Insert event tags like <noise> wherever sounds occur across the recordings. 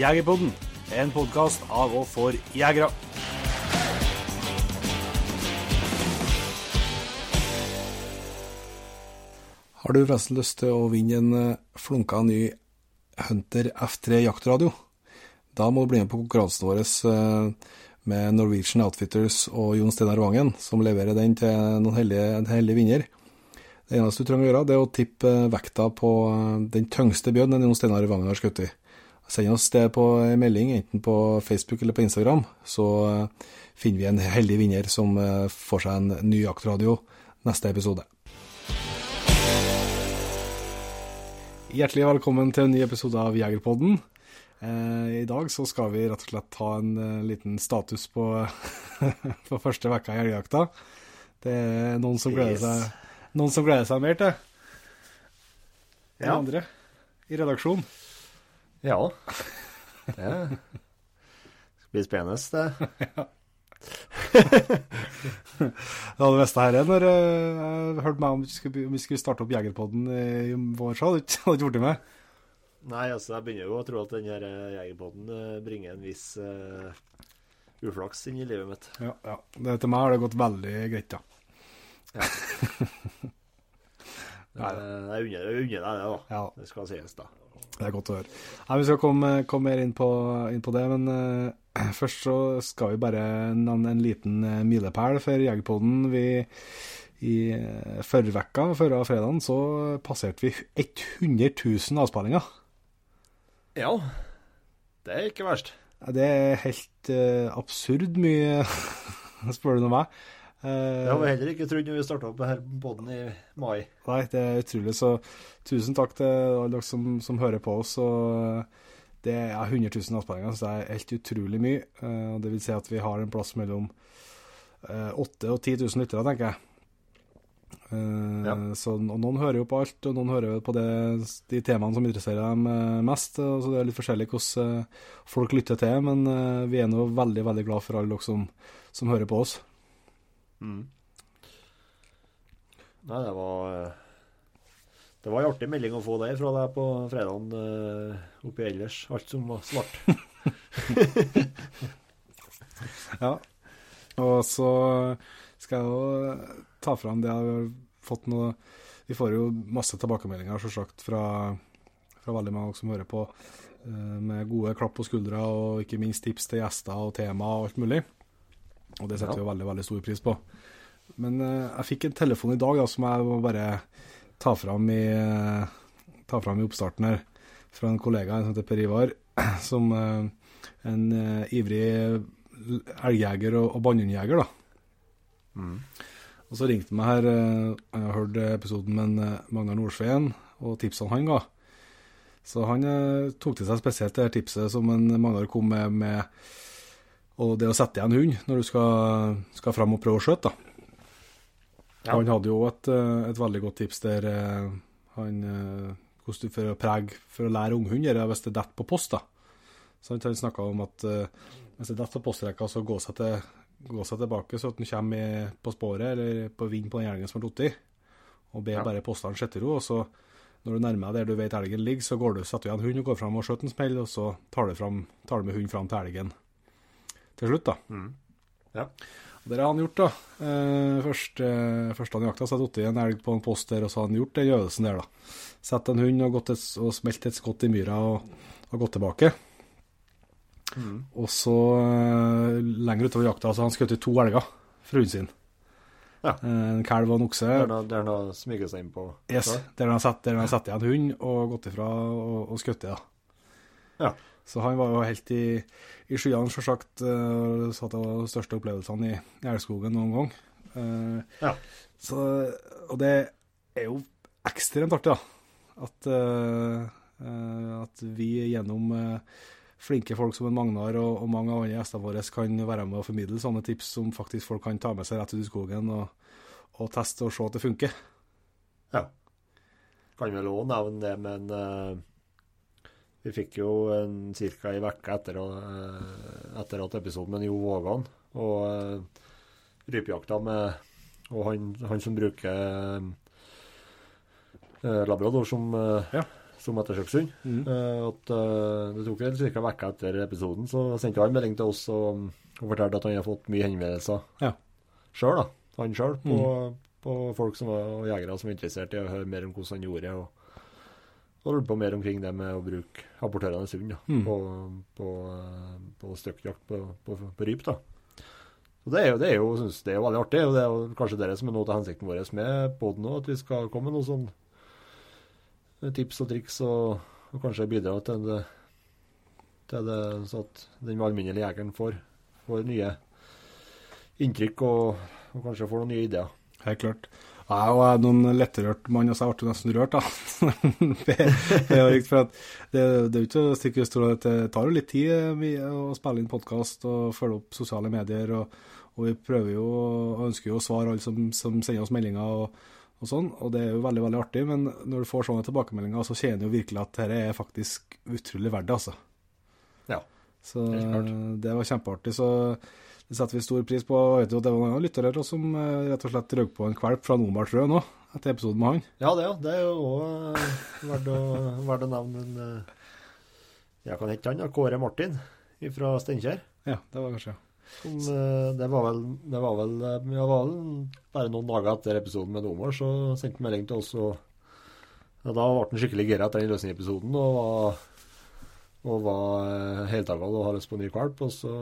Jegerpodden, en podkast av og for jegere. Har du forresten lyst til å vinne en eh, flunka ny Hunter F3 jaktradio? Da må du bli med på konkurransen vår eh, med Norwegian Outfitters og Jon Steinar Vangen, som leverer den til noen heldige, en heldig vinner. Det eneste du trenger å gjøre, det er å tippe vekta på eh, den tyngste bjørnen Jon Steinar Vangen har skutt i. Send oss det på en melding, enten på Facebook eller på Instagram, så finner vi en heldig vinner som får seg en ny jaktradio neste episode. Hjertelig velkommen til en ny episode av Jegerpodden. Eh, I dag så skal vi rett og slett ta en liten status på, <laughs> på første vekka i elgjakta. Det er noen som gleder seg, noen som gleder seg mer til enn Ja. andre i redaksjonen. Ja. Det skal bli spennende, det. <laughs> Det hadde visst her når eh, jeg hørte meg om vi skulle, om vi skulle starte opp Jegerpodden i vår, så hadde jeg ikke- blitt med. Nei, altså, jeg begynner jo å tro at den her eh, jegerpodden eh, bringer en viss uh, uflaks inn i livet mitt. Ja, ja. Det, til meg har det gått veldig greit, ja. Nei. <laughs> Eh, jeg unner deg det, da. ja. Det skal sies, da. Det er godt å høre. Nei, Vi skal komme, komme mer inn på, inn på det, men uh, <clears throat> først så skal vi bare nevne en liten uh, milepæl for Jegerpoden. Vi I uh, forrige uke, forrige fredag, så passerte vi 100 000 avspillinger. Ja. Det er ikke verst. Det er helt uh, absurd mye, <laughs> spør du meg. Eh, Det har vi heller ikke trodd når vi starta opp her båten i mai. Nei, det er utrolig. Så tusen takk til alle dere som, som hører på oss. Og det er 100 000 avspenninger, så det er helt utrolig mye. Eh, Det vil si at vi har en plass mellom eh, 8000 og 10 000 lyttere, tenker jeg. Eh, Ja. Så og noen hører jo på alt, og noen hører på det, de temaene som interesserer dem eh, mest. Så det er litt forskjellig hvordan eh, folk lytter til, men eh, vi er nå veldig, veldig glad for alle dere som, som hører på oss. Mm. Nei, det var eh, Det var en artig melding å få der fra deg på fredagen eh, oppi ellers. Alt som var svart. <laughs> Ja. Og så skal jeg jo ta fram det jeg har fått noe Vi får jo masse tilbakemeldinger selvsagt fra, fra veldig mange som hører på, eh, med gode klapp på skuldra og ikke minst tips til gjester og tema og alt mulig. Og det setter Ja. vi veldig, veldig stor pris på. Men eh, jeg fikk en telefon i dag da, som jeg må bare ta fram i, eh, ta fram i oppstarten her, fra en kollega som heter Per Ivar, <clears throat> som eh, en ivrig elgjeger og, og bannhundjeger, da. Og så ringte han meg her, han har hørt episoden med Magnar Nordsveen og tipsene han ga. Så han tok til seg spesielt det her tipset som en Magnar kom med, med og det å sette igjen hund når du skal, skal fram og prøve å skjøte. da. Ja. Han hadde jo et, eh, et veldig godt tips der eh, han eh, hvordan du for å prege, for å lære unghund, gjør hvis det detter på post. da. Så han snakka om at hvis det detter på postrekka, så gå seg, til, gå seg tilbake så at den kommer på sporet eller på vind på den elgen som har falt i, og be Ja. bare postene sette ro. og så når du nærmer deg der du vet elgen ligger, så går du, setter du igjen hund og går fram og skjøter en smell, og så tar du, fram, tar du med hund fram til elgen til slutt. da. Ja. Og Det har han gjort, da. Eh, først, eh, først han jakta, så hadde han en elg på en post der, og så har han gjort den øvelsen der, da. Sett en hund og, gått et, og smelt et skott i myra og, og gått tilbake. Og så, eh, lenger utover jakta, så har han skutt to elger fra hunden sin. Ja. Eh, En kalv og en okse. Der han- har smyget seg inn på Yes, der han har satt har igjen hund og gått ifra og, og skutt Ja. Ja. Så han var jo helt i, i skyene, selvsagt. Uh, sa at det var de største opplevelsene i, i Elgskogen noen gang. Uh, Ja. så, og det er jo ekstremt artig, da. At, eh, eh, at vi gjennom eh, flinke folk som en Magnar og, og mange av andre gjestene våre kan være med og formidle sånne tips som faktisk folk kan ta med seg rett ut i skogen og, og teste og se at det funker. Ja. Kan vel òg nevne det, men eh, vi fikk jo en ca. ei uke etter, uh, etter at episoden med Jo Vågan og uh, rypejakta med Og han, han som bruker uh, labrador som, uh, Ja. som ettersøkshund. Mm. Eh, at eh, Det tok ca. en uke etter episoden, så sendte han melding til oss og, og fortalte at han har fått mye henvendelser Ja. sjøl, da. Han sjøl, på, Mm. på folk som var, og jegere som var interessert i å høre mer om hvordan han gjorde det. og og holdt på mer omkring det med å bruke apportørenes hund Mm. på, på, på støkkjakt på, på, på ryp. da. Og det er jo, det er jo, synes det er jo veldig artig, og det er jo kanskje det som er noe av hensikten vår med poden òg, at vi skal komme med noen sånn eh, tips og triks, og, og kanskje bidra til det, til det så at den alminnelige jegeren får, får nye inntrykk og, og kanskje får noen nye ideer. Helt klart. Jeg er jo noen lettrørt mann, og så jeg ble nesten rørt, da. <laughs> er for at det, det er jo ikke å stikke under stol at det tar jo litt tid eh, vi- å spille inn podkast og følge opp sosiale medier. Og, og vi prøver jo og ønsker jo å svare alle som, som sender oss meldinger og, og sånn. Og det er jo veldig, veldig artig, men når du får sånne tilbakemeldinger, så kjenner du virkelig at dette er faktisk utrolig verdt det, altså. Ja. Så Helt klart. det var kjempeartig. Så det setter vi stor pris på. Jeg vet jo at det var noen lyttere som eh, rett og slett røk på en kvalp fra Nomar, jeg, nå, etter episoden med han. Ja, det, det er jo òg verdt, verdt å nevne. Men eh, jeg kan hete han, da. Kåre Martin fra Steinkjer. Ja, det var kanskje Som, eh, det var vel, det var vel, ja, var vel bare noen dager etter episoden med Nomar, så sendte han melding til oss. og ja, Da ble han skikkelig gira etter den løsningepisoden og var, og var heltagal og har lyst på en ny valp. Og så,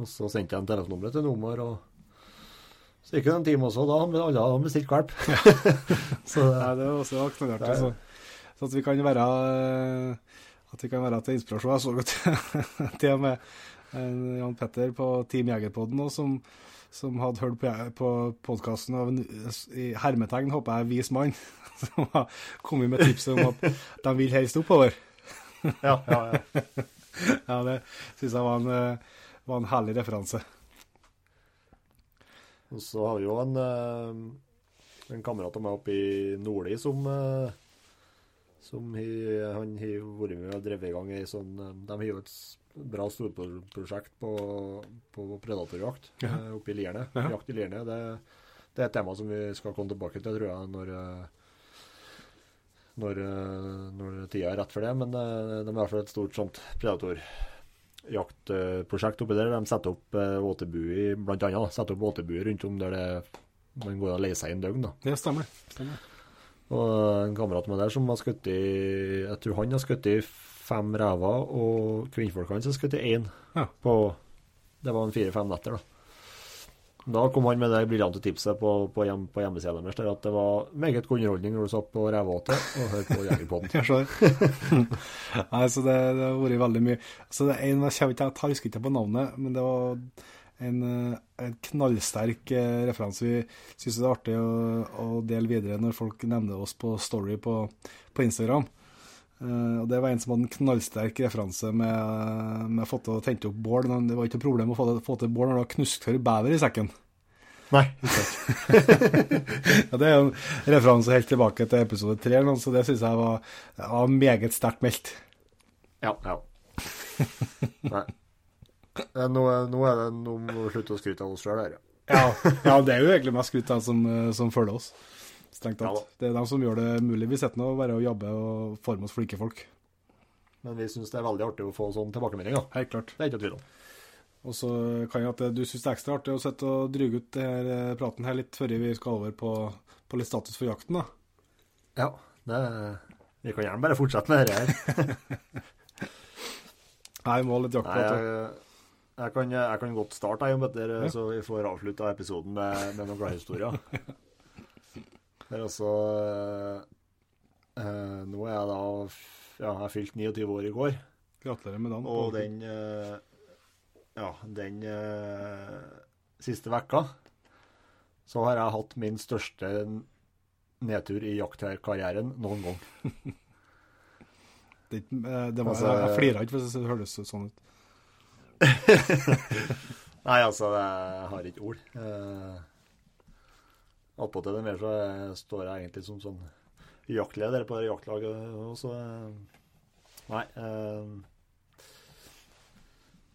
og så sendte jeg en telefonnummeret til nummer, og så gikk det en time også, da hadde alle bestilt valp. <laughs> så Nei, det var også knallartig. Ja, ja. Så, så at vi kan være At vi kan være til inspirasjon. Jeg så godt <laughs> til og med en Jan Petter på Team Jegerpodden nå, som, som hadde hørt på, på podkasten av en i hermetegn, håper jeg, vis mann, <laughs> som har kommet med tipset om at de vil helst oppover. ja, ja, ja. Ja, det syns jeg var en, var en herlig referanse. Og så har vi jo en, eh, en kamerat av meg oppe i Nordli som, eh, som he, han har vært med og drevet i gang ei sånn eh, De har jo et bra storprosjekt på, på predatorjakt Ja. oppe i Lierne. Ja. Jakt i Lierne. Det, det er et tema som vi skal komme tilbake til, tror jeg, når når, når tida er rett for det. Men det de har i hvert fall et stort sånt predatorjaktprosjekt oppi der. De setter opp våtebu i, blant annet. da, Setter opp våtebu rundt om der det man går og leier seg en døgn. da. Det stemmer. stemmer. Og en kamerat med der som har skutt i Jeg tror han har skutt i fem rever, og kvinnfolkene hans har skutt i én. Ja. På Det var en fire-fem netter, da. Da kom han med det briljante tipset på, på, hjem, på hjemmesida deres at det var meget god underholdning når du satt på reveåte og hørte på Jegerpodden. <laughs> Jeg skjønner. <laughs> Nei, så det, det har vært veldig mye. Så det er en, jeg ikke- jeg husker ikke på navnet, men det var en, eh, en knallsterk eh, referanse. Vi syns det er artig å, å dele videre når folk nevner oss på Story på, på Instagram. Eh, og Det var en som hadde en knallsterk referanse med, med fått til å tente opp bål. men Det var ikke noe problem å få, det, få til bål når du har knusktørr bever i sekken. Nei. <laughs> Ja, Det er jo en referanse helt tilbake til episode tre, så det syns jeg var, var meget sterkt meldt. Ja. ja. <laughs> Nei. Eh, Nå, nå er det nå må vi slutte å skryte av oss sjøl her. ja. Ja, ja, det er jo egentlig mest skryt av som, eh, som følger oss. Strengt tatt. Ja, det er dem som gjør det mulig. Vi sitter nå bare og jobber og former oss flinke folk. Men vi syns det er veldig artig å få sånn tilbakemelding. Helt klart. Det er ikke tvil om. Og så kan jeg at du syns det er ekstra artig å sitte og dryge ut denne eh, praten her litt før vi skal over på, på litt status for jakten, da. Ja, det, vi kan gjerne bare fortsette med dette her. <laughs> Nei, vi må ha litt jakt jaktprat. jeg, Jeg kan, jeg kan godt starte, jeg, Petter, Ja. så vi får avslutta episoden med, med noen gladhistorier. <laughs> Det er altså eh, Nå er jeg da Ja, jeg fylte 29 år i går, Gratulerer med dagen. og den eh, Ja, den eh, siste vekka så har jeg hatt min største nedtur i jaktkarrieren noen gang. <laughs> Det, eh, det var, Altså- jeg jeg flira ikke hvis det høres sånn ut. <laughs> Nei, altså, jeg har ikke ord. Eh, Attpåtil det mer så eh, står jeg egentlig som sånn jaktleder på det jaktlaget også. eh. Nei. Eh,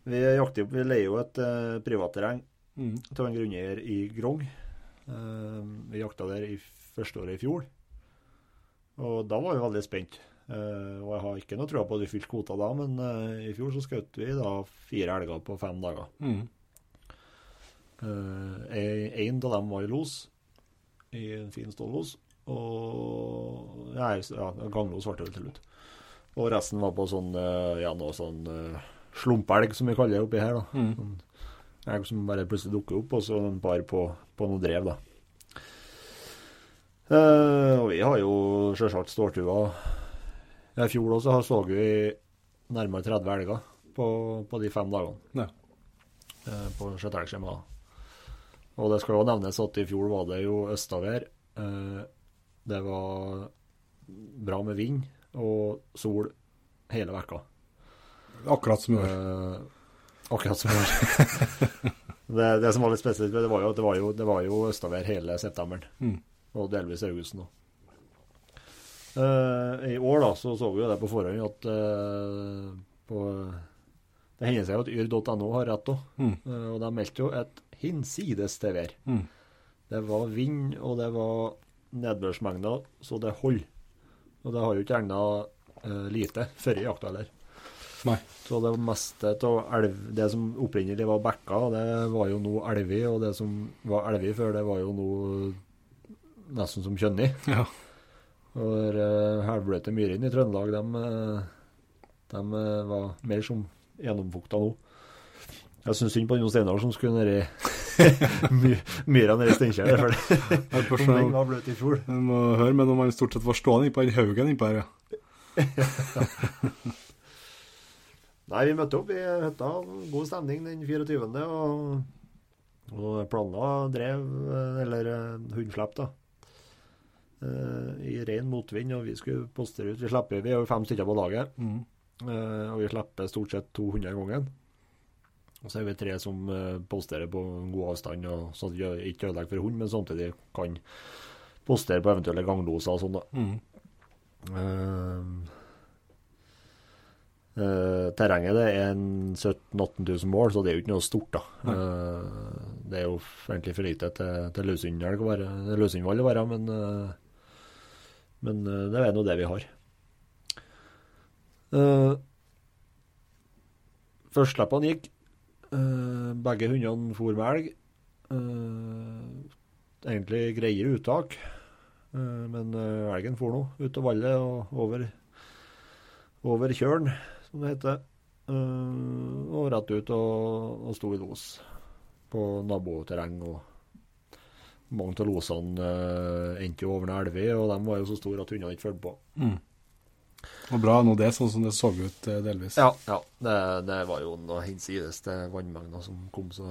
vi jakter jo Vi leier jo et eh, privatterreng Mm. til en grunneier i Grong. Eh, vi jakta der i første året i fjor. Og da var vi veldig spent. Eh, og jeg har ikke noe trua på at vi fylte kvota da, men i fjor så skjøt vi da fire elger på fem dager. Mm. Uh, en av dem var i los, i en fin stållos. Og Nei, ja, ganglos ble det til slutt. Og resten var på sånn eh, ja, noe sånn uh, slumpelg, som vi kaller det oppi her. da. Mm. Sånn elg som bare plutselig dukker opp, og så en par på, på noe drev, da. Eh, og vi har jo sjølsagt ståltua. I fjor også så vi nærmere 30 elger på, på de fem dagene. Ja. Eh, på Skjetelgskjema. Og det skal jo nevnes at i fjor var det jo østavær. Eh, det var bra med vind og sol hele vekka. Akkurat som i år. Eh, akkurat som i år. <laughs> det, det som var litt spesielt, det var jo det var jo, det var jo østavær hele septemberen. Mm. Og delvis augusten òg. I år da, så så vi jo det på forhånd at eh, på, Det hender seg jo at yr.no har rett òg. Mm. og de meldte jo et hinsides til vær. Mm. Det var vind, og det var nedbørsmengder, så det holder. Og det har jo ikke regna uh, lite før jakta heller. Nei. Så det meste av Det som opprinnelig var bekker, det var jo nå elver, og det som var elver før, det var jo nå nesten som kjønni. Ja. Og uh, halvbløte myrene i Trøndelag, de, eh, de eh, var mer som gjennomfukta nå. Jeg syns synd på Jon Steinar som skulle nedi <laughs> my myra nedi Steinkjer. Det- <laughs> den var bløt i fjor. Jeg må høre, men om han stort sett var stående innpå den haugen innpå her, ja. <laughs> Nei, vi møtte opp i hytta. God stemning den 24. Og, og planla drev, eh, eller hundflepp, hundslepp, da. Eh, I ren motvind, og vi skulle postere ut. Vi slipper, vi er jo fem stykker på laget, Mm. eh, og vi slipper stort sett 200 ganger. Og så er vi tre som eh, posterer på god avstand, og sånn at vi ikke ødelegger for hund, men samtidig kan postere på eventuelle gangloser og sånn, da. Mm. Uh, uh, terrenget det er 17 000-18 000 mål, så det er jo ikke noe stort, da. Uh, det er jo egentlig for lite til, til løsundelg å være, løsundvall å være, men, men det er nå det vi har. Førstslippene gikk. Eh, begge hundene for med elg. Uh, egentlig greie uttak. uh, Men elgen for nå ut av vallet og over, over kjølen, som det heter. Og rett ut og, og sto i los på naboterreng. og Mange av losene endte jo over en elve, og de var jo så store at hundene ikke fulgte på. Mm. Og bra nå det, sånn som det så ut eh, delvis. Ja, ja det, det var jo noe hinsides til vannmengda som kom, så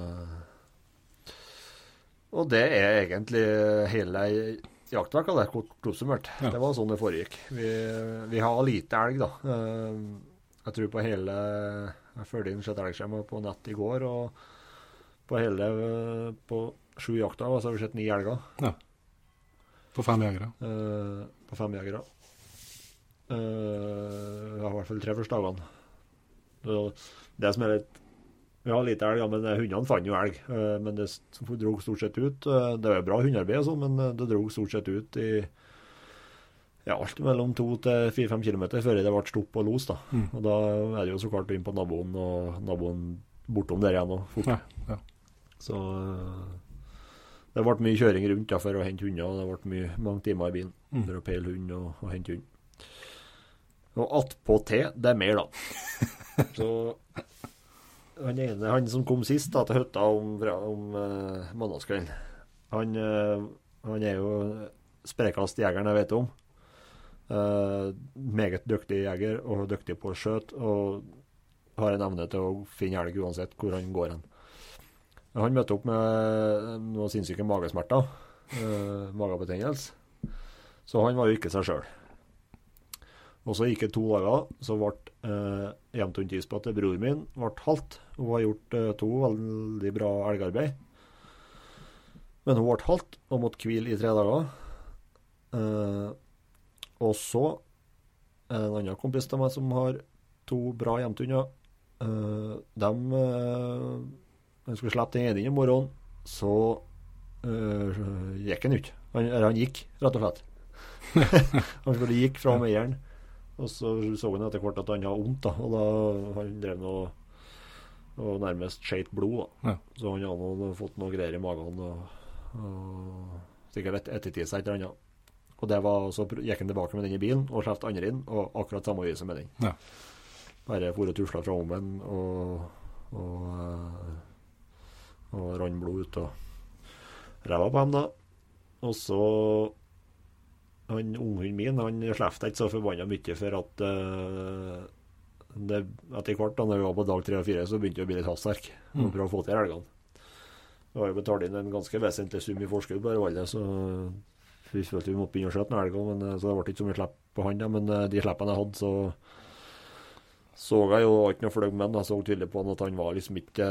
Og det er egentlig hele jaktverka, det, kort oppsummert. Ja. Det var sånn det foregikk. Vi, vi har lite elg, da. Eh, Jeg tror på hele Jeg fulgte inn sett elgskjema på nett i går, og på hele På sju jakter så har vi sett ni elger Ja. På fem jegere. eh, på fem jegere. Eh, ja, I hvert fall tre første dagene. Det som er litt Vi har lite elg, ja, men hundene fant jo elg. Uh, men det dro stort sett ut. Uh, det var bra hundearbeid, sånn, men det dro stort sett ut i ja, alt mellom to til fire-fem kilometer før det ble stopp og los. da. Mm. Og da er det jo så klart inn på naboen, og naboen bortom der igjen og fort. Ja, ja. Så det ble mye kjøring rundt da, for å hente hunder, og det ble mye, mange timer i bilen Mm. for å peile hund og, og hente hund. Og attpåtil, det er mer, da. Så han ene, han som kom sist da, til hytta om, om uh, mandagskvelden, han, uh, han er jo sprekast jegeren jeg vet om. Uh, meget dyktig jeger og dyktig på å skjøte. Og har en evne til å finne elg uansett hvor han går hen. Han møtte opp med noen sinnssyke magesmerter. Uh, magebetennelse. Så han var jo ikke seg sjøl. Og så gikk det to dager, så ble uh, hjemtunntispa til bror min ble halt. Hun har gjort eh, to veldig bra elgarbeid. Men hun ble halt og måtte hvile i tre dager. Eh, og så er en annen kompis av meg som har to bra jevntunder. Uh, de De skulle slippe den ene inn i morgen, så eh, gikk han ikke. Han, han gikk, rett og slett. <laughs> han skulle gikk fra meieren. Og så så han etter hvert at han hadde vondt, da. Og da han drev nå og nærmest skjøt blod. da. Ja. Så han hadde noe, fått noe greier i magen. Og, og sikkert et ettertid seg et eller annet. Og det var, så gikk han tilbake med den i bilen og slapp andre inn, og akkurat samme viset med den. Ja. Bare for å tusle fra omven og, og, og rant blod ut av ræva på dem, da. Og så han Unghunden min han slapp ikke så forbanna mye for at uh, det, etter hvert, da når vi var på dag tre og fire, så begynte det å bli litt hastverk. Mm. Prøve å få til elgene. Vi har jo betalt inn en ganske vesentlig sum i forskudd på valget, så vi følte vi måtte begynne å skjøte noen elger. Men, eh, så det ble ikke så mye slipp på han, da. Men eh, de slippene jeg hadde, så så jeg jo ikke noe fløy med han. Jeg så tydelig på han at han var liksom ikke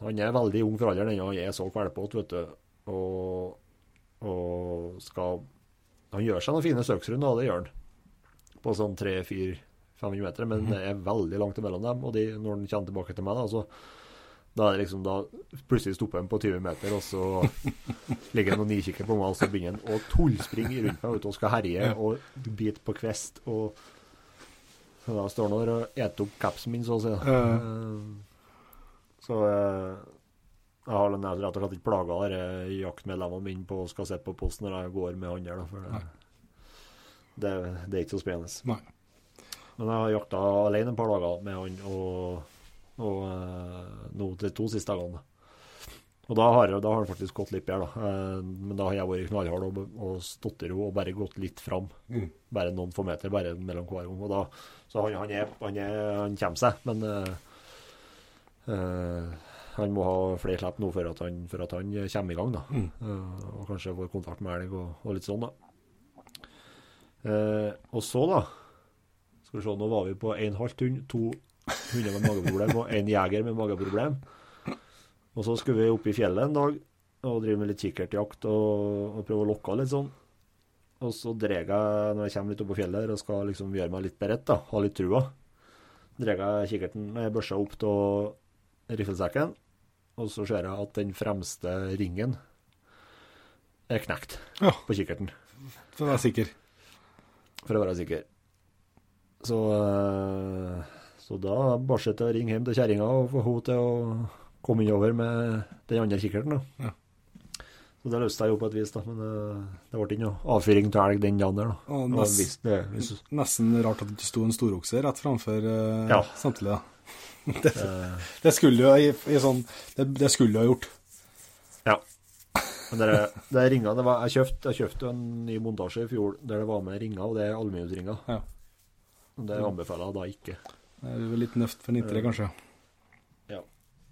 Han er veldig ung for alderen ennå. Han er så kvalpete, vet du. Og, og skal Han gjør seg noen fine søksrunder, og det gjør han. På sånn 3-4-500 meter, men det er veldig langt imellom dem. Og de, når han kommer tilbake til meg, da, så da er det liksom da Plutselig stopper han på 20 meter, og så <laughs> ligger han og nikikker på meg, og så begynner han å tullspringe rundt meg ute og skal herje og bite på kvist. Og så da står han og eter opp capsen min, så å si. Eh, Så eh, jeg har rett og slett ikke plaga jaktmedlemmene mine på skal sitte på posten når jeg går med han der. For det, det, det er ikke så spennende. Nei. Men jeg har jakta alene et par dager med han, og, og eh, nå de to siste dagene. Og da har, da har han faktisk gått litt bedre, da. Eh, Men da har jeg vært knallhard og, og stått i ro og bare gått litt fram. Mm. Bare noen få meter bare mellom hver gang. Og da, så han, han, er, han, er, han kommer seg, men uh, eh, han må ha flere slipp nå for at han, for at han kommer i gang, da. Mm. Uh, og kanskje får kontakt med elg og, og litt sånn, da. Uh, og så, da Skal vi se, nå var vi på en halvt hund, to hunder med mageproblem og en jeger med mageproblem. Og så skulle vi opp i fjellet en dag og drive med litt kikkertjakt og, og prøve å lokke litt sånn. Og så drar jeg, når jeg kommer litt opp på fjellet og skal liksom gjøre meg litt beredt, da, ha litt trua, drar jeg kikkerten, med børsa opp til riffelsekken, og så ser jeg at den fremste ringen er knekt Ja. på kikkerten, For å være sikker. for å være sikker. Så, eh, så da barset jeg å ringe hjem til kjerringa og få henne til å komme innover med den andre kikkerten. Ja. Så det løste jeg jo på et vis, da, men eh, det ble ikke noe avfyring til elg den dagen der. da. Nest, det, hvis, nesten rart at det ikke sto en storokse rett framfor uh, Ja. samtidig. da. <laughs> det, eh, det skulle du i, i sånn det, det skulle du ha gjort. Ja. Men det, det ringa det var, Jeg kjøpte jeg kjøpte en ny montasje i fjor der det var med ringer, og det er aluminiumsringer. Ja. Det anbefaler jeg da ikke. Det er jo litt nøft for nittere, kanskje. Ja.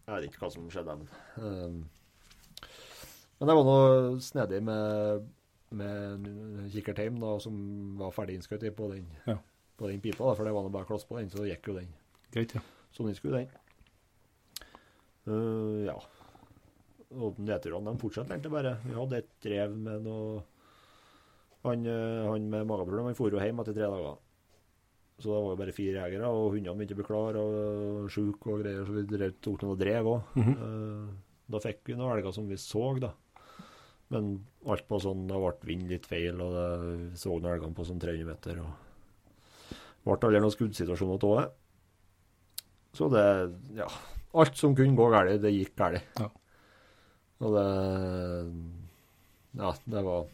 Jeg vet ikke hva som skjedde. Men, um, men det var noe snedig med, med kikkertheim da, som var ferdig innskutt på den, Ja. på den pipa. Da, for det var nå bare kloss på den, så gikk jo den Greit, ja. Sånn skulle, den. Uh, ja. Og nedturene de fortsatte egentlig bare. Vi hadde et drev med noe Han, eh, han med mageproblem han for jo hjem etter tre dager. Så det var jo bare fire jegere, og hundene begynte å bli klare og sjuke og greier, så vi drev, tok noe drev òg. Mhm. da fikk vi noen elger som vi så, da. Men alt på sånn, det ble vind litt feil, og det, vi så noen elgene på sånn 300 meter. og ble aldri noen skuddsituasjoner av det. Så det Ja. Alt som kunne gå galt, det gikk galt. Ja. Og det Ja, det var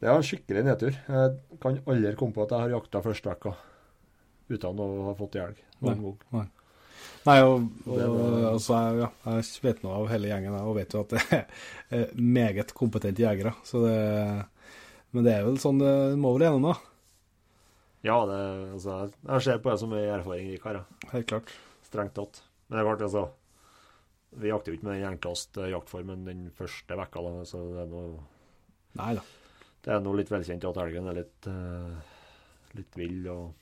Det var en skikkelig nedtur. Jeg kan aldri komme på at jeg har jakta første vekka uten å ha fått elg. Nei, noen gang. nei. Nei, og, og altså, ja, jeg vet nå av hele gjengen og vet jo at det er meget kompetente jegere. Så det, men det er vel sånn det må vel gjennom, da. Ja, det, altså, jeg- ser på det som en erfaring vi har. Helt klart. strengt tatt. Men det er klart, altså Vi jakter jo ikke med den enkleste jaktformen den første vekka, da, så det er noe Nei da. Det er noe litt velkjent at elgen er litt, eh, litt vill og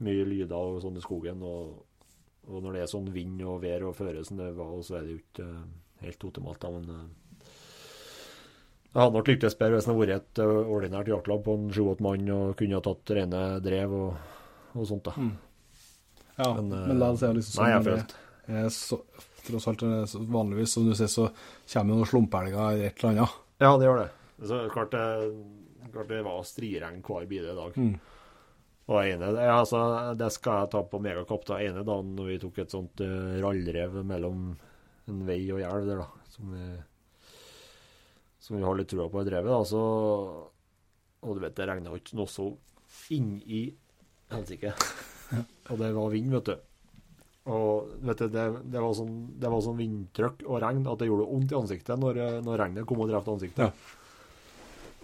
mye lyder og sånn i skogen. Og, og når det er sånn vind og vær og føre som det var, så er det jo ikke eh, helt optimalt. da, men eh, Det hadde nok lyktes bedre hvis det hadde vært et eh, ordinært jaktlag på en sju-åtte mann og kunne ha tatt rene drev og, og sånt. da. Mm. Ja, men, Men, eh, la oss si liksom Nei, jeg sånn følte det er så, Tross alt, det så vanligvis, som du sier, så kommer jo noen slumpelger eller et eller annet. Ja, det gjør det. Så klart det, klart det var striregn hver bil i dag. Mm. Og ene, altså, det skal jeg ta på megakapp. da. ene dagen når vi tok et sånt uh, rallrev mellom en vei og elv der, da, som vi, som vi har litt trua på i drevet, da, så Og du vet, det regna ikke noe så inn i helsike. <laughs> og det var vind, vet du. Og vet du, det, det, var sånn, det var sånn vindtrykk og regn at det gjorde vondt i ansiktet når, når regnet kom og traff ansiktet. Ja.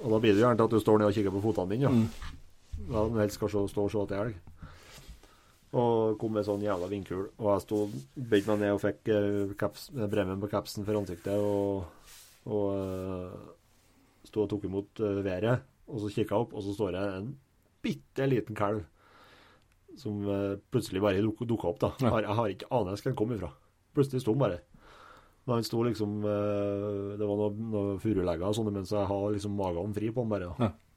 Og da blir det gjerne til at du står ned og kikker på fotene dine. Ja. Mm. Da du helst skal se- stå og se til elg. Og kom med sånn jævla vindkul. Og jeg sto, bøyde meg ned og fikk eh, caps, eh, bremmen på kapsen for ansiktet. Og, og eh, sto og tok imot eh, været. Og så kikka jeg opp, og så står det en bitte liten kalv som eh, plutselig bare duk, dukka opp. da. Jeg har, jeg har ikke anelse hvor den kom ifra. Plutselig sto han bare. Men han sto liksom Det var noen noe furulegger og sånne, mens jeg har liksom magen fri på han bare. da. Ja.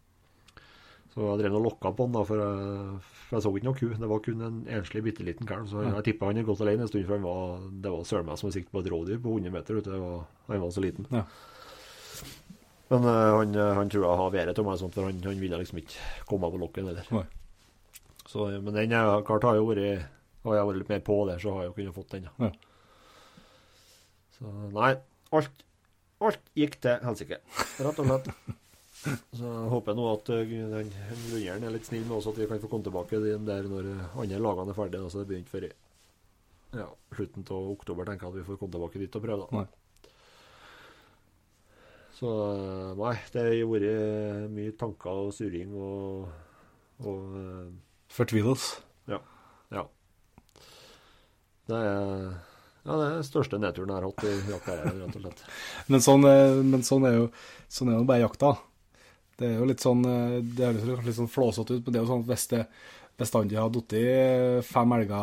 Så jeg drev og lokka på han, da, for jeg, for jeg så ikke noe ku. Det var kun en enslig, bitte liten kalv. Så jeg tippa han hadde gått alene en stund, for han var, det var søren meg som å sikte på et rådyr på 100 meter. Vet. Det var, han var så liten. Ja. Men uh, han, eh, han tror jeg har været til meg, sånt, for han, han ville liksom ikke komme på lokket heller. Så, men den kart klart har jo vært Har jeg vært litt mer på der, så har jeg jo kunnet fått den. Ja. Så nei, alt, alt gikk til helsike, rett og slett. <laughs> <laughs> Så jeg håper nå at uh, den grunneieren er litt snill med oss, at vi kan få komme tilbake der når uh, andre lagene er ferdige. Så det begynte før ja, slutten av oktober, tenker jeg at vi får komme tilbake dit og prøve. da. Nei. Så uh, nei, det har vært mye tanker og surring og, og Fortvilelse. ja. Det er, ja, det er den største nedturen jeg har hatt i jaktkarrieren, rett og slett. <laughs> Men sånn, eh, men sånn er jo sånn er jo bare jakta. Det er jo litt sånn eh, Det høres litt sånn flåsete ut, men det er jo sånn at hvis det bestandig har falt fem elger,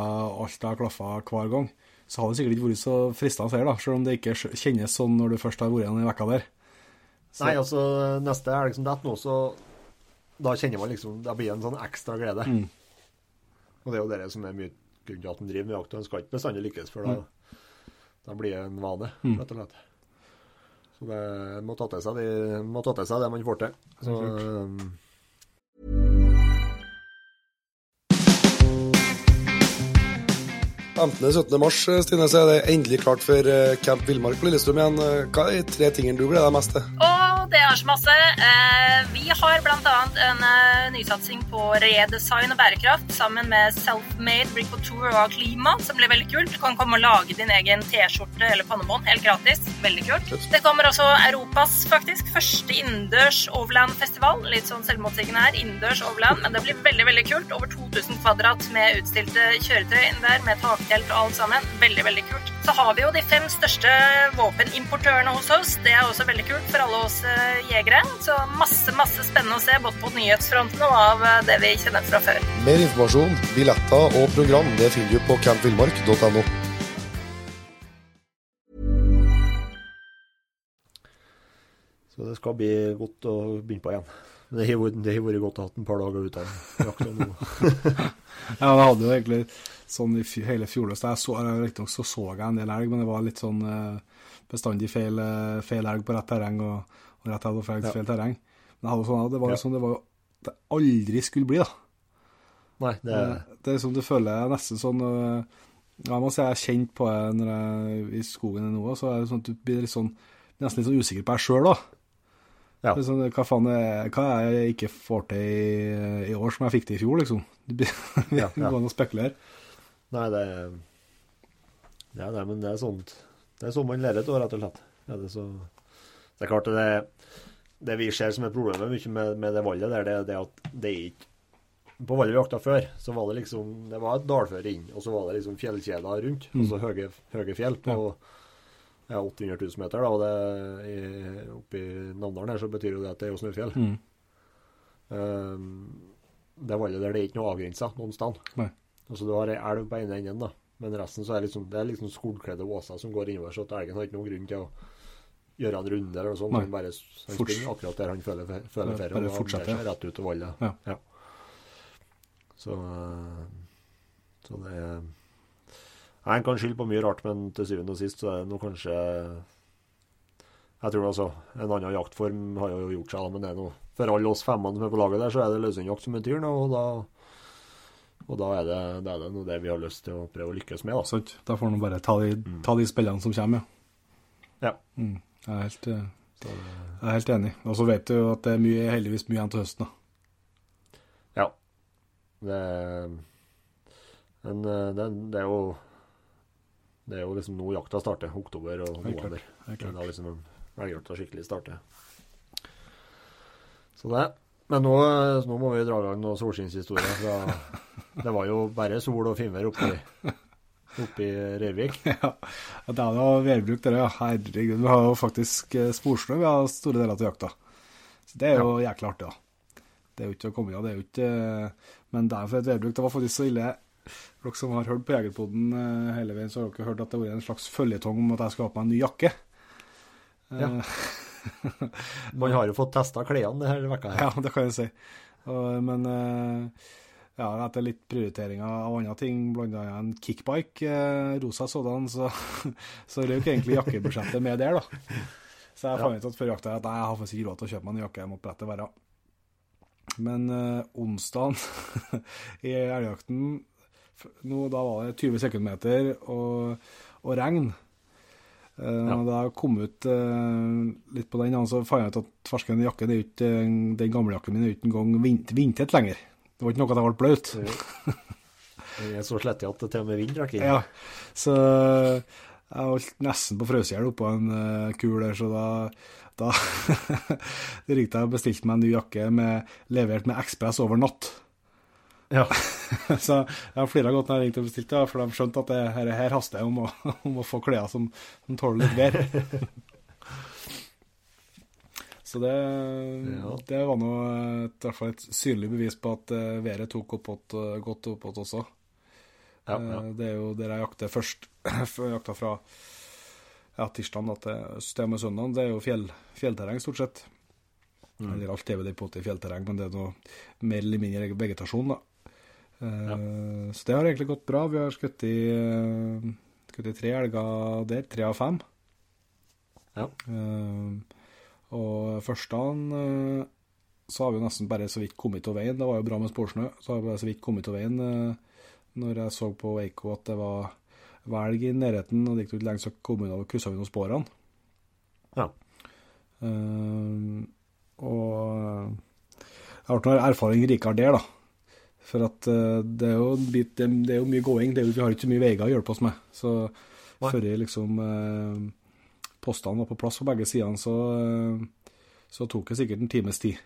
alt har klaffa hver gang, så har det sikkert ikke vært så fristende heller, selv om det ikke kjennes sånn når du først har vært igjen i vekka der. Så, Nei, altså, neste elg som detter nå, så da kjenner man liksom Da blir det en sånn ekstra glede. Mm. Og det er jo det som er mye grunnen til at en driver med jakt. En skal ikke bestandig lykkes, for da, da blir det en vane, Mm. rett og slett. Så det må ta til seg, de, må ta til seg det man får til. Så, um, 15.-17. mars Stine, så er det endelig klart for eh, Camp Villmark på Lillestrøm igjen. Eh, Hva er de tre tingene du gleder deg mest til? Det er så masse. Eh, vi har bl.a. en eh, nysatsing på redesign og bærekraft sammen med Selfmade tour og Klima, som blir veldig kult. Du kan komme og lage din egen T-skjorte eller pannebånd helt gratis. Veldig kult. Det kommer også Europas faktisk første innendørs overland-festival. Litt sånn selvmotsigende her. Innendørs overland, men det blir veldig, veldig kult. Over 2000 kvadrat med utstilte kjøretøy inn der, med taktelt og alt sammen. Veldig, veldig kult. Så har vi jo de fem største våpenimportørene hos oss. Det er også veldig kult for alle oss eh, jegere. Så masse, masse spennende å se, både på nyhetsfronten og av eh, det vi kjenner fra før. Mer informasjon, billetter og program det finner du på campvillmark.no. så det skal bli godt å begynne på igjen. Men det har vært- godt å ha et par dager uten jakt noe. <laughs> Ja, det hadde jo egentlig sånn i hele fjoråret. Jeg så, riktignok så så jeg en del elg, men det var litt sånn eh, bestandig feil, eh, feil elg på rett terreng og, og rett elg på feil, Ja. feil terreng. Men jeg hadde sånn, det var jo Ja. sånn det var det aldri skulle bli, da. Nei, det Eh, Det er som du føler nesten sånn ja, Jeg må si jeg er kjent på det når jeg er i skogen nå, så er det sånn at du blir litt sånn, nesten litt sånn usikker på deg sjøl, da. Ja. Sånn, hva faen er, hva er jeg ikke får til i, i år som jeg fikk til i fjor, liksom? Det <laughs> går an å spekulere. Nei, det Ja, nei, men det er sånt Det er sånn man lærer av, rett og slett. Ja, det, er så, det er klart det, det vi ser som et problem mye med, med det valget, der, det er det at det er ikke På valget vi jakta før, så var det liksom Det var et dalføre inn, og så var det liksom fjellkjeder rundt. Mm. Altså høye, høye fjell på ja. 800 000 meter. da, og det i, Oppe i Namdalen her så betyr jo det at det er jo snøfjell. Mm. Um, det valget der det er ikke noe avgrensa noen sted. Altså du har ei elv på ene enden, da. Men resten så er liksom, det er liksom skolkledde åser som går innover, så at elgen har ikke noen grunn til å gjøre en runde eller noe sånt. Han bare han springer akkurat der han føler, føler ferie. og han seg rett ut til vollet. Ja. Så, eh, så det er Nei, En kan skylde på mye rart, men til syvende og sist så er det nå kanskje Jeg tror altså En annen jaktform har jo gjort seg, men det er noe for alle oss femmene som er på laget der, så er det løshundjakt som betyr noe. Og da, og da er, det, det er det det vi har lyst til å prøve å lykkes med. da. Sant? Da får man bare ta de, ta de spillene som kommer, ja. Ja. Mm. Jeg, er helt, eh, jeg er helt enig. Og så vet du jo at det er mye, heldigvis mye igjen til høsten. da. ja. Det, men eh, det, det er jo Det er jo liksom nå jakta starter. Oktober og november. Det er liksom elgjakta skikkelig starter. Så det. Men nå, nå må vi dra i gang noen solskinnshistorier. Det var jo bare sol og finvær oppi, oppi Røyrvik. <laughs> ja, det er jo værbruk, dere. Ja. Herregud. Vi har jo faktisk eh, sporsnø vi har store deler av jakta. Så det er jo jækla artig, da. Det er jo ikke å komme unna. Det er jo ikke eh, Men det er for et værbruk. Det var faktisk så ille. Dere som har hørt på Jegerpoden eh, hele veien, så har dere hørt at det har vært en slags føljetong om at jeg skal ha på meg en ny jakke. Ja. <laughs> <laughs> Man har jo fått testa klærne denne vekka her. Ja, det kan jeg si. Men eh, ja, etter litt prioriteringer av andre ting, annet en kickbike, eh, rosa sådan, så, <laughs> så røk egentlig jakkebudsjettet med der, da. Så jeg fant ut at før jakta at jeg har faktisk ikke råd til å kjøpe meg en jakke, jeg måtte brettet være. Men eh, onsdagen <laughs> i elgjakten, nå, da var det 20 sekundmeter og, og regn. Eh, Ja. Da jeg kom ut uh, litt på den, så fant jeg ut at fersken jakke, det er ikke, den gamle jakken min er ikke engang vint, vintet lenger. Det var ikke noe at jeg ble blaut. Jeg er så slettig at det til og med vind inn. Ja, så jeg holdt nesten på frøsehjel oppå en uh, kul der, så da, da <laughs> ringte jeg og bestilte meg en ny jakke med, levert med ekspress over natt. Ja. <laughs> så jeg flira godt når jeg ringte og bestilte, for de skjønte at det her, her haster om, å- <laughs> om å få klær som, som tåler litt vær. <laughs> Så det, Ja. det var nå et, i hvert fall et synlig bevis på at eh, været tok oppåt, eh, godt oppåt også. Ja, ja. Eh, Det er jo der jeg jakter først. <clears throat> Jeg jakta fra ja, tirsdag da til til med søndag. Det er jo fjell, fjellterreng, stort sett. Mm. Eller alt er vel på i fjellterreng, men det er noe mer eller mindre vegetasjon, da. Eh, Så det har egentlig gått bra. Vi har skutt i, eh, skutt i tre elger der, tre av fem. Ja. Eh, og første eh, så har vi nesten bare så vidt kommet til veien. Det var jo bra med sporsnø, så har vi bare så vidt kommet til veien når jeg så på Eiko at det var velg i nærheten, og det gikk ikke lenge så kom og kryssa vi noen sporene. Ja. Uh, og jeg noe erfaring rikere der, da. For at eh, det er jo en bit, det, det er jo mye gåing. Er vi har ikke så mye veier å hjelpe oss med. Så før liksom eh, postene var på plass på begge sidene, så, eh, så tok det sikkert en times tid.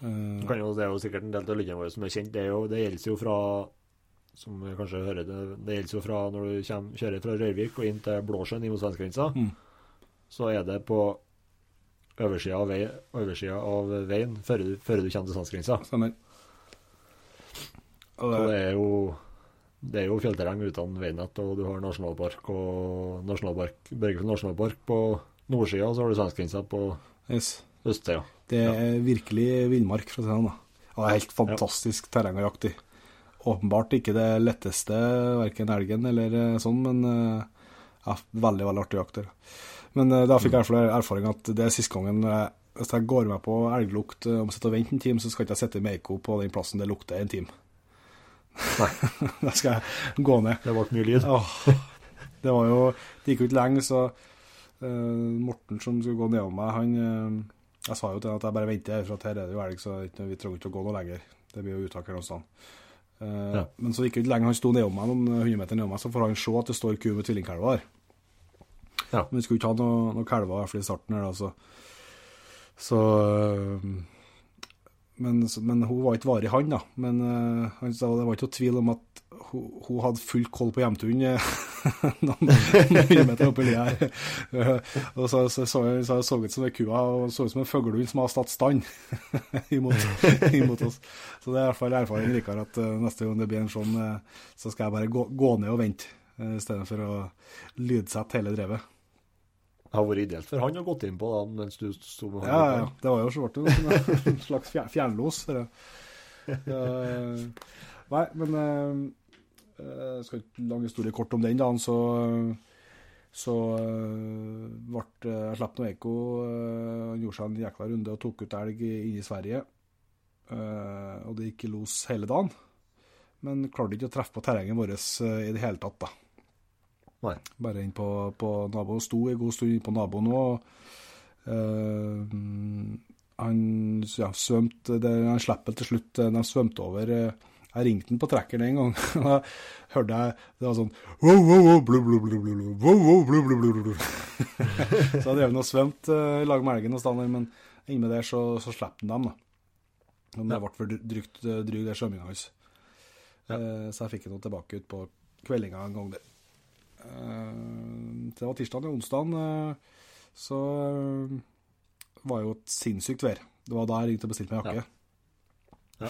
Eh, kan jo, det er jo sikkert en del av lytterne våre som er kjent. Det, er jo, det gjelder jo fra som vi kanskje hører det, det gjelder jo fra når du kommer, kjører fra Røyrvik og inn til Blåsjøen inn mot svenskegrensa. Mm. Så er det på oversida av, vei, av veien før du, før du kommer til svenskegrensa. Og det, er jo det er jo fjellterreng uten veinett, og du har nasjonalpark og nasjonalpark, Børgefjell nasjonalpark på nordsida, og så har du svenskegrensa på yes. østsida. det er virkelig villmark, for å si det sånn. Og det er helt fantastisk terreng å jakte i. Åpenbart ikke det letteste, verken elgen eller eh, sånn, men eh, ja, veldig, veldig artig å jakte. Men eh, da fikk jeg fall erfaring at det er siste gangen hvis jeg går med på elglukt om jeg sitter og venter en time, så skal ikke jeg sitte i Meiko på den plassen det lukter en time. Nei. <laughs> da skal jeg gå ned. Det ble mye lyd. Åh, det var jo Det gikk jo ikke lenge, så uh, Morten som skulle gå nedom meg, han uh, Jeg sa jo til han at jeg bare venter, for at her er det jo elg, så vi trenger ikke å gå noe lenger. Det blir jo uttak her noe sted. Uh, Ja. Men så gikk det ikke lenge, han sto nedom meg, noen hundre meter nedom meg, så får han se at det står ku med tvillingkalver her. Ja. Men vi skulle ikke ha noen noe kalver, i starten her, da, så Så men, men hun var ikke varig han, da. Men uh, han sa det var ikke noe tvil om at hun, hun hadde full koll på hjemturen eh, noen hundre meter oppi lia her. <laughs> Og så så, så, så, så ut som ei kua og så ut som en fuglehund som har stått stand <laughs> imot, imot oss. Så det er i hvert fall erfaringen, Rikard, at uh, neste gang det blir en sånn, uh, så skal jeg bare gå, gå ned og vente, i stedet for å lydsette hele drevet. Det har vært ideelt for han å gått inn på da, mens du sto med han. ja, ja. Det var jo så ble det en slags fjer- fjernlos. Ja, nei, men eh, jeg skal ikke lang historie kort om den dagen, så så eh, ble eh, jeg slapp noe ekko. eh, Han gjorde seg en jækla runde og tok ut elg inne i Sverige. Eh, og det gikk i los hele dagen. Men klarte ikke å treffe på terrenget vårt eh, i det hele tatt, da. Nei. Bare inn på, på naboen. Sto en god stund på naboen òg. Uh, han ja, svømte Han slipper til slutt De han svømte over. eh, Jeg ringte han på trekkeren en gang. <laughs> Da hørte jeg det var sånn wow, wow, wow, blu, blu, blu, blu, blu, wow, wow, blu, blu, blu, blu. <laughs> Så jeg drev og svømte eh, i lag med elgen og stander, men inni med der så, så slapp han dem, da. Men det ble for drygt, eh, dryg, det svømminga hans. Eh, Så jeg fikk han tilbake ut på kveldinga en gang der. Eh, Det var tirsdag og onsdag, så eh, var jo et sinnssykt vær. Det var da jeg ringte og bestilte meg jakke. <laughs>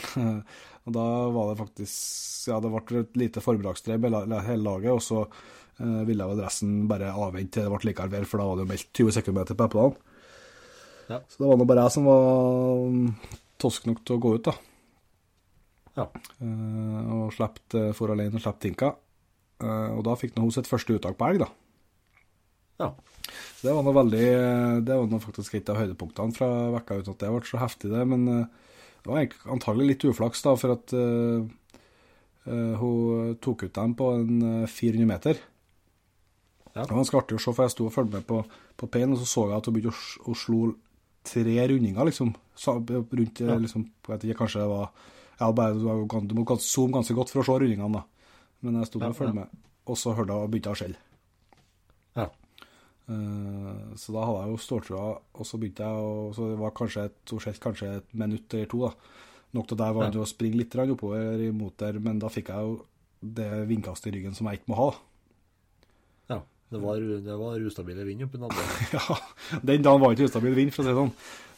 og da var det faktisk Ja, det ble et lite formiddagsstreim hele laget, og så eh, ville jeg vel resten bare avvente til det ble likere vær, for da var det jo meldt 20 sekundmeter på Eppeland. Ja. Så det var nå bare jeg som var mm, tosk nok til å gå ut, da. Ja. Eh, og slapp for alene og slapp tinka. Eh, og da fikk hun sitt første uttak på elg, da. Ja. Så det var noe veldig Det var noe faktisk et av høydepunktene fra vekka, uten at det ble så heftig, det. Men eh, det var antagelig litt uflaks, da, for at eh, eh, hun tok ut dem på en eh, 400 meter. Ja. Det var ganske artig å se, for jeg sto og fulgte med på, på Pain, og så så jeg at hun begynte å, å slo tre rundinger, liksom. Så, Rundt eh, Ja. liksom, jeg vet ikke, kanskje det var ja, bare, Du må zoome ganske godt for å se rundingene, da. Men jeg sto der og fulgte med, og så hørte jeg begynte å skjelle. Ja. Uh, så da hadde jeg jo ståltrua, og så begynte jeg å Så det var kanskje et, kanskje et minutt eller to, da. Nok til jeg var Ja. å springe litt oppover imot der, men da fikk jeg jo det vindkastet i ryggen som jeg ikke må ha. ja. Det var, det var ustabile vind oppi natta. <laughs> Ja, Den dagen var ikke ustabil vind, for å si det sånn.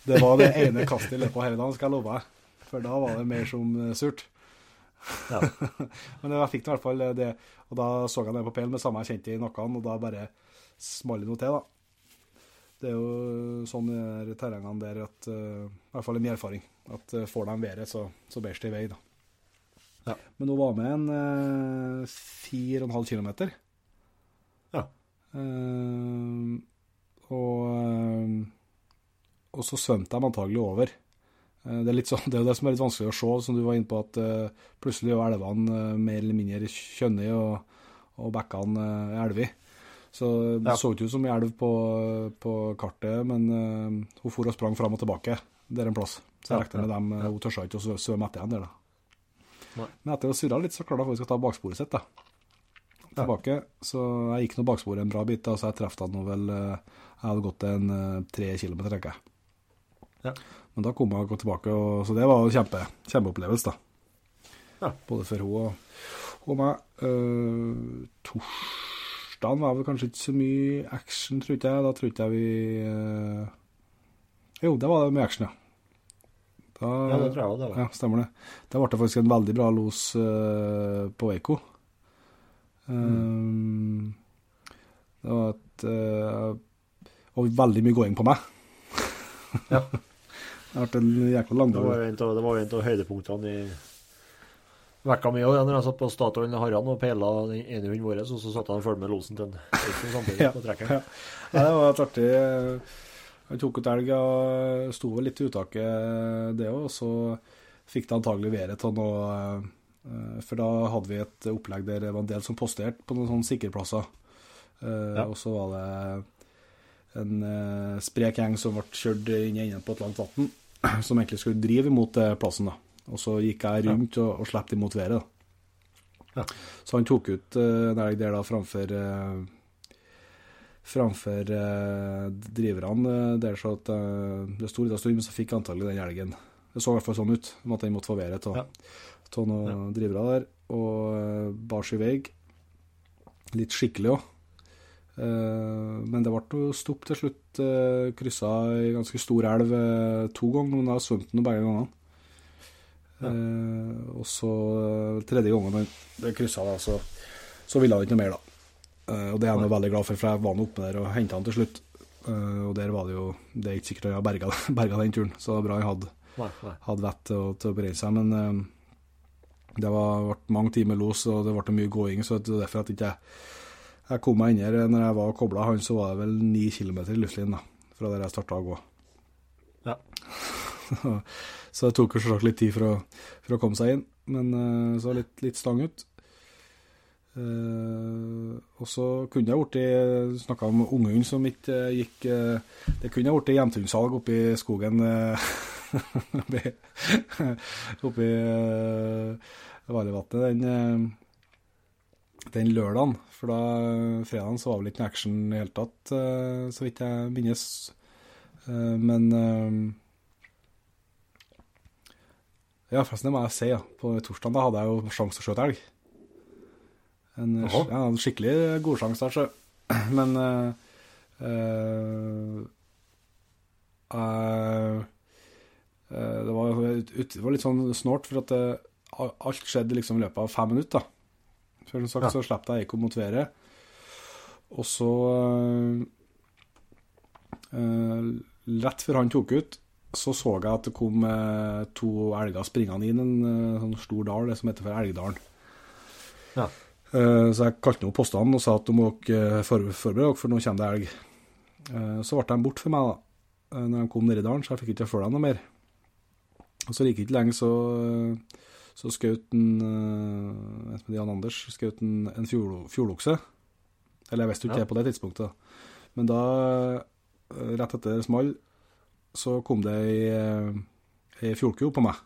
Det var det ene kastet i løpet av hele dagen, skal jeg love deg. For da var det mer som eh, surt. Ja. <laughs> Men jeg fikk i hvert fall det. Og da så jeg den på pælen med samme jeg kjente i nakken, og da bare smalt det noe til, da. Det er jo sånn i de terrengene der at eh, I hvert fall i min erfaring. At eh, får de været, så, så bæsjer det i vei, da. Ja. Men hun var med en uh, 4,5 km. Ja. Eh, og, eh, og så svømte de antagelig over. Eh, det, er litt sånn, <laughs> det er jo det som er litt vanskelig å se, som du var inne på, at eh, plutselig er elvene eh, mer eller mindre kjønnige, og, og bekkene uh, er elver. Så det Ja. så ikke ut som ei elv på, på kartet, men uh, hun for og sprang fram og tilbake der en plass. Så jeg regner med dem, ja. hun tørsa ikke å svø- svømme etter igjen der, da. Nei. Men etter å ha surra litt, så klarte hun faktisk å ta baksporet sitt, da. Tilbake. Så jeg gikk nå baksporet en bra bit, da, så jeg traff han vel Jeg hadde gått en tre kilometer, tenker jeg. Ja. Men da kom godt tilbake, og, så det var en kjempe, kjempeopplevelse, da. Ja. Både for hun og, og meg. Uh, torsdagen var vel kanskje ikke så mye action, tror ikke jeg. Da tror ikke jeg vi uh... Jo, det var det mye action, ja. Da, ja, det tror jeg også det var. ja, stemmer det. Da ble det faktisk en veldig bra los uh, på Eiko. Mm. det var et Og veldig mye gåing på meg. Ja. <laughs> Det ble en jækla lang dag. av, det var jo en av høydepunktene i vekka mi òg, når jeg satt på Statoil med Harald og peila den ene hunden vår, og så satt han og fulgte med losen til en Eiken samtidig <laughs> på trekkeren. ja. Det var et artig Han tok ut elg og sto vel litt i uttaket, det òg. Så fikk det antagelig været til noe eh, For da hadde vi et opplegg der det var en del som posterte på noen sånne sikkerplasser. plasser. Ja. Og så var det en eh, sprek gjeng som ble kjørt inn i enden på et langt vann, <clears throat> som egentlig skulle drive imot eh, plassen. da. Og så gikk jeg rundt og, og slapp imot været. da. Ja. Så han tok ut eh, en elg der da framfor eh, framfor eh, driverne der, så at det sto litt av stund, men så fikk antagelig den elgen Det så i hvert fall sånn ut, om at den måtte få været av Ja. noen drivere der, og uh, bar i vei. Litt skikkelig òg. Men det ble jo stopp til slutt. Uh, kryssa ei ganske stor elv eh, to ganger, men jeg har svømt den begge gangene. Ja. og så eh, tredje gangen den kryssa, da, så, så ville han ikke noe mer, da. Eh, og det er jeg veldig glad for, for jeg var nå oppe der og henta han til slutt. Eh, og der var det jo Det er ikke sikkert han har berga, <laughs> berga den turen, så det var bra han hadde, hadde vett til å, til å seg. Men eh, det var, ble mange timer los, og det ble mye gåing, så det er derfor at jeg ikke jeg kom meg inn her når jeg var kobla han, så var det vel ni kilometer i luftlinjen fra der jeg starta å gå. Ja. <laughs> så det tok jo selvsagt litt tid for å, for å komme seg inn, men eh, så litt, litt stang ut. Uh, og så kunne jeg blitt Snakka om unghund som ikke uh, gikk uh, Det kunne jeg blitt hjemtunnsalg oppe i skogen <laughs> oppe uh, Vallevatnet den, den lørdagen. For da fredagen så var vel ikke noe action i det hele tatt, eh, så vidt jeg minnes. Eh, men eh, Ja, forresten, det må jeg si. Ja. På torsdag da hadde jeg jo sjanse til å skjøte elg. En, ja, en skikkelig god sjanse der, så. <clears throat> Men uh, uh, eh, det, var, ut- det var litt sånn snålt, for at det, alt skjedde liksom i løpet av fem minutter. For som sagt Ja. så slapp jeg ikke å motivere. Og så eh, eh, Rett før han tok ut, så så jeg at det kom eh, to elger springende inn en eh, sånn stor dal, det som heter for Elgdalen. Ja. Eh, så jeg kalte opp postene og sa at de må dere forberede dere, for nå kommer det elg. Eh, så ble de borte for meg da, eh, når de kom ned i dalen, så jeg fikk ikke følge dem noe mer. Og så gikk det ikke lenge, så, så skjøt han eh, heter Jan Anders skjøt en, en fjord, fjordokse. Eller jeg visste ikke Ja. det på det tidspunktet. Men da, eh, rett etter det small, så kom det ei, eh, ei fjordku på meg.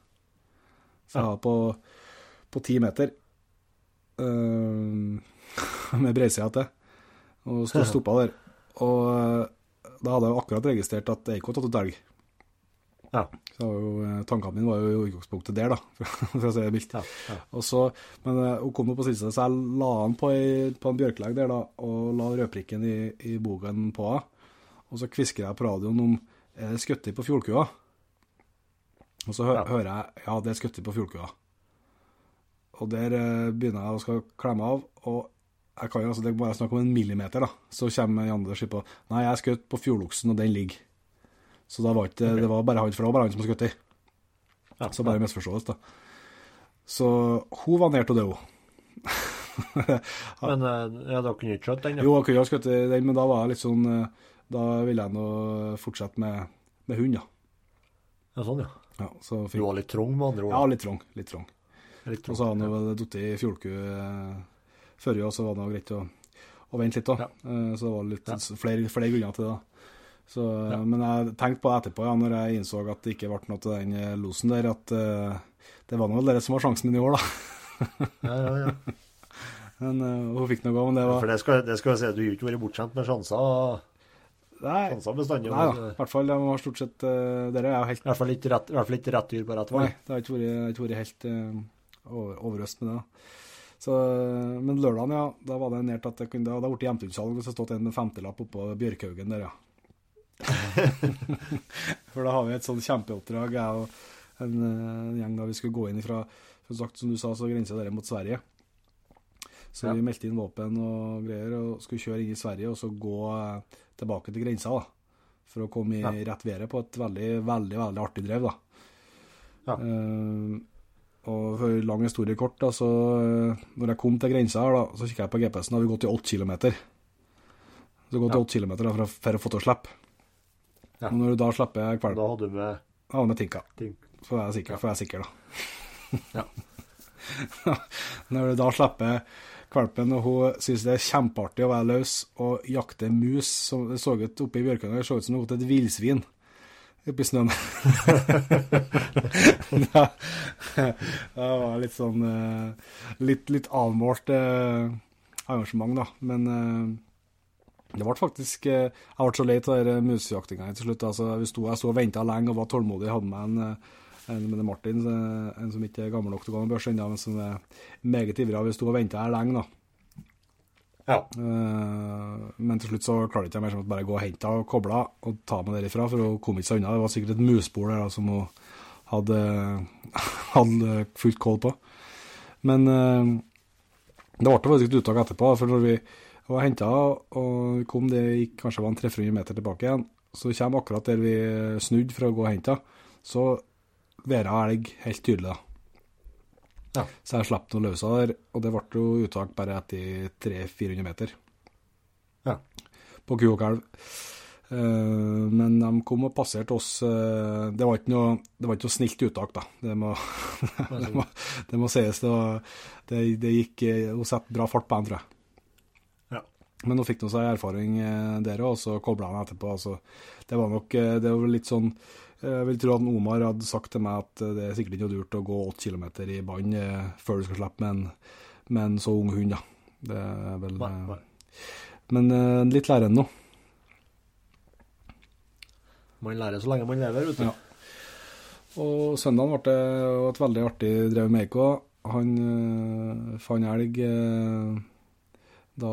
Så jeg Ja. var på, på ti meter. Uh, <laughs> med breisida til. Og sto <laughs> stoppa der. Og da hadde jeg akkurat registrert at jeg ikke hadde tatt ut elg. Ja. Så jo, eh, tankene mine var jo i utgangspunktet der, da, <laughs> for å si det mildt. Ja, ja. Og så, men eh, hun kom jo på siste, så jeg la han på, ei, på en bjørkelegg der, da, og la rødprikken i, i bogen på henne. Og så kvisker jeg på radioen om er det skutt på fjordkua. Og så hø Ja. hører jeg ja, det er skutt på fjordkua. Og der eh, begynner jeg å skal klemme av, og jeg kan jo, altså, det er bare snakk om en millimeter, da. Så kommer Jan sier på Nei, jeg er skutt på fjordoksen, og den ligger. Så da var ikke, det var bare han, for det var bare han som skjøt i. Ja, Så bare misforståelse, da. Så hun var nær til det, hun. <laughs> Men eh, ja, dere kunne ikke skutt den? ja? Jo, jeg kunne ha skutt den, men da var jeg litt sånn eh, Da ville jeg nå fortsette med, med hund, ja. Ja, sånn, ja. ja så Du var litt trong, med andre ord? ja, litt trong. Litt trong. Litt Og så hadde han jo falt i fjordku eh, før, og så var det greit å, å vente litt, da. Ja. Eh, så det var litt Ja. flere, flere grunner til det. da. Så, Ja. Men jeg tenkte på det etterpå, ja, når jeg innså at det ikke ble noe til den eh, losen der, at uh, det var nå dere som var sjansen min i år, da. <laughs> Ja, ja, ja. <laughs> Men uh, hun fikk noe, men det var For det skal, det skal jeg si, du har ikke vært bortskjemt med sjanser, Nei, sjanser bestandig. nei da. I hvert fall de var stort sett uh, Dere er helt I hvert fall ikke rett, i rett dyr på rett vei. Nei, det har ikke vært, har helt uh, overøst med det. da. Så, men lørdagen, ja, da var det nært at det kunne da ble det hjemtunnsalg hvis det stått en femtelapp oppå Bjørkhaugen der, ja. <laughs> For da har vi et sånn kjempeoppdrag, jeg og en, en gjeng da vi skulle gå inn ifra Som sagt, som du sa, så grensa dere mot Sverige. Så Ja. vi meldte inn våpen og greier og skulle kjøre inn i Sverige og så gå eh, tilbake til grensa, da. For å komme i Ja. rett været på et veldig, veldig, veldig artig drev, da. Ja. Uh, og for lang historie kort, da, så eh, når jeg kom til grensa her, da, så kikket jeg på GPS-en, da hadde vi gått i 8 km. Så gått i 8 km for å få til å slippe. Ja. Og når du da slipper kvalp, Da hadde du med Da ja, med tinka, for jeg er sikker, for jeg er sikker da. <laughs> Ja. <laughs> når du da slipper kvalpen, og hun synes det er kjempeartig å være løs og jakte mus, som det så ut oppe i bjørkene, det så ut som det var et vilsvin oppi snøen. <laughs> det var litt sånn eh, Litt, litt avmålt engasjement, da. Men eh, det ble faktisk eh, Jeg ble så lei av musejaktinga til slutt. Altså, jeg sto, jeg sto og venta lenge og var tålmodig. Jeg Hadde med en, eh, en med Martin, eh, en som ikke er gammel nok til å gå med børs ennå, men som er meget ivrig. Vi sto og venta her lenge, da. Ja. Men til slutt så klarte jeg ikke mer som å bare gå og hente og koble og ta meg derifra, for hun kom ikke seg unna. Det var sikkert et musbol der da, som hun hadde, <laughs> hadde fullt koll på. Men det ble faktisk et uttak etterpå, for når vi var henta og kom, det gikk kanskje var en 300 meter tilbake igjen, så vi kommer akkurat der vi snudde for å gå og hente, så væra elg helt tydelig. da. Ja. Så jeg slapp noen løsa der, og det ble jo uttak bare etter 300-400 meter Ja. på ku og kalv. Eh, men de kom og passerte oss eh, Det var ikke noe, det var ikke noe snilt uttak, da. Det må, <laughs> det må, det må sies. Det, det, gikk eh, Hun satte bra fart på den, tror jeg. Ja. Men nå fikk nå seg erfaring dere, der òg, og så kobla han etterpå. Altså, det var nok eh, det var litt sånn eh, Jeg vil tro at Omar hadde sagt til meg at eh, det er sikkert ikke lurt å gå 8 km i bånd eh, før du skal slippe med en, med en så ung hund, da. Det er vel Nei, eh, nei. Men eh, litt lærende nå. Man lærer så lenge man lever, vet du. Ja. Og søndagen ble det et veldig artig drev med Eiko. Han øh, fant elg øh, da,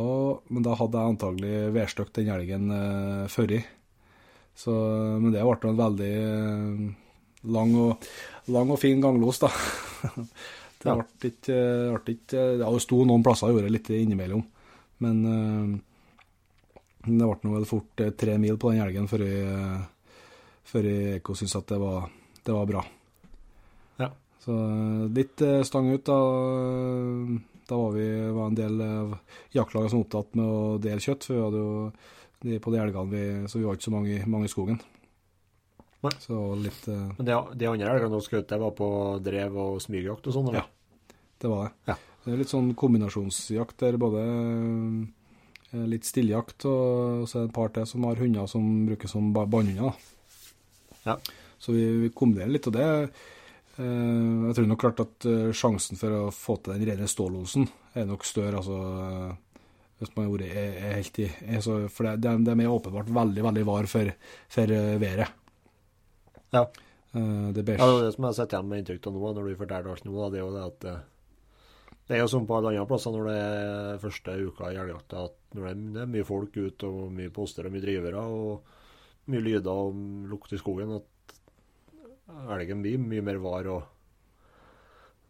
men da hadde jeg antagelig vedstøkt den elgen før i Så, men det ble en veldig øh, lang, og, lang og fin ganglos, da. <laughs> det ble ikke, ble ikke Ja, det sto noen plasser og gjorde litt innimellom, men eh, det ble nå vel fort øh, tre mil på den elgen før jeg, før jeg Eko syntes at det var, det var bra. Ja. Så eh, litt eh, stang ut, da. Da var vi var en del jaktlag som var opptatt med å dele kjøtt, for vi hadde jo de, på de elgene vi, så vi var ikke så mange, mange i skogen. Nei. Så litt uh, Men de, de andre elgene du skjøt, det var på drev og smygjakt og sånn? Ja. Det var det. Ja. Det er litt sånn kombinasjonsjakt der både eh, litt stilljakt og så er det et par til som har hunder som brukes som bannhunder. Ja. Så vi, vi kombinerer litt, og det Jeg tror nok klart at eh, sjansen for å få til den rene stålosen er nok større, altså eh, hvis man gjorde er, er helt i For det, det, de er åpenbart veldig, veldig var for, for eh, været. Ja. Eh, det Ja, det er det som jeg sitter igjen med inntrykk av nå, når du forteller alt nå, det er jo det at eh, det er jo som på alle andre plasser når det er første uka i elgjakta, at når det det er mye folk ute og mye poster og mye drivere og mye lyder og lukt i skogen, at elgen blir mye mer var og,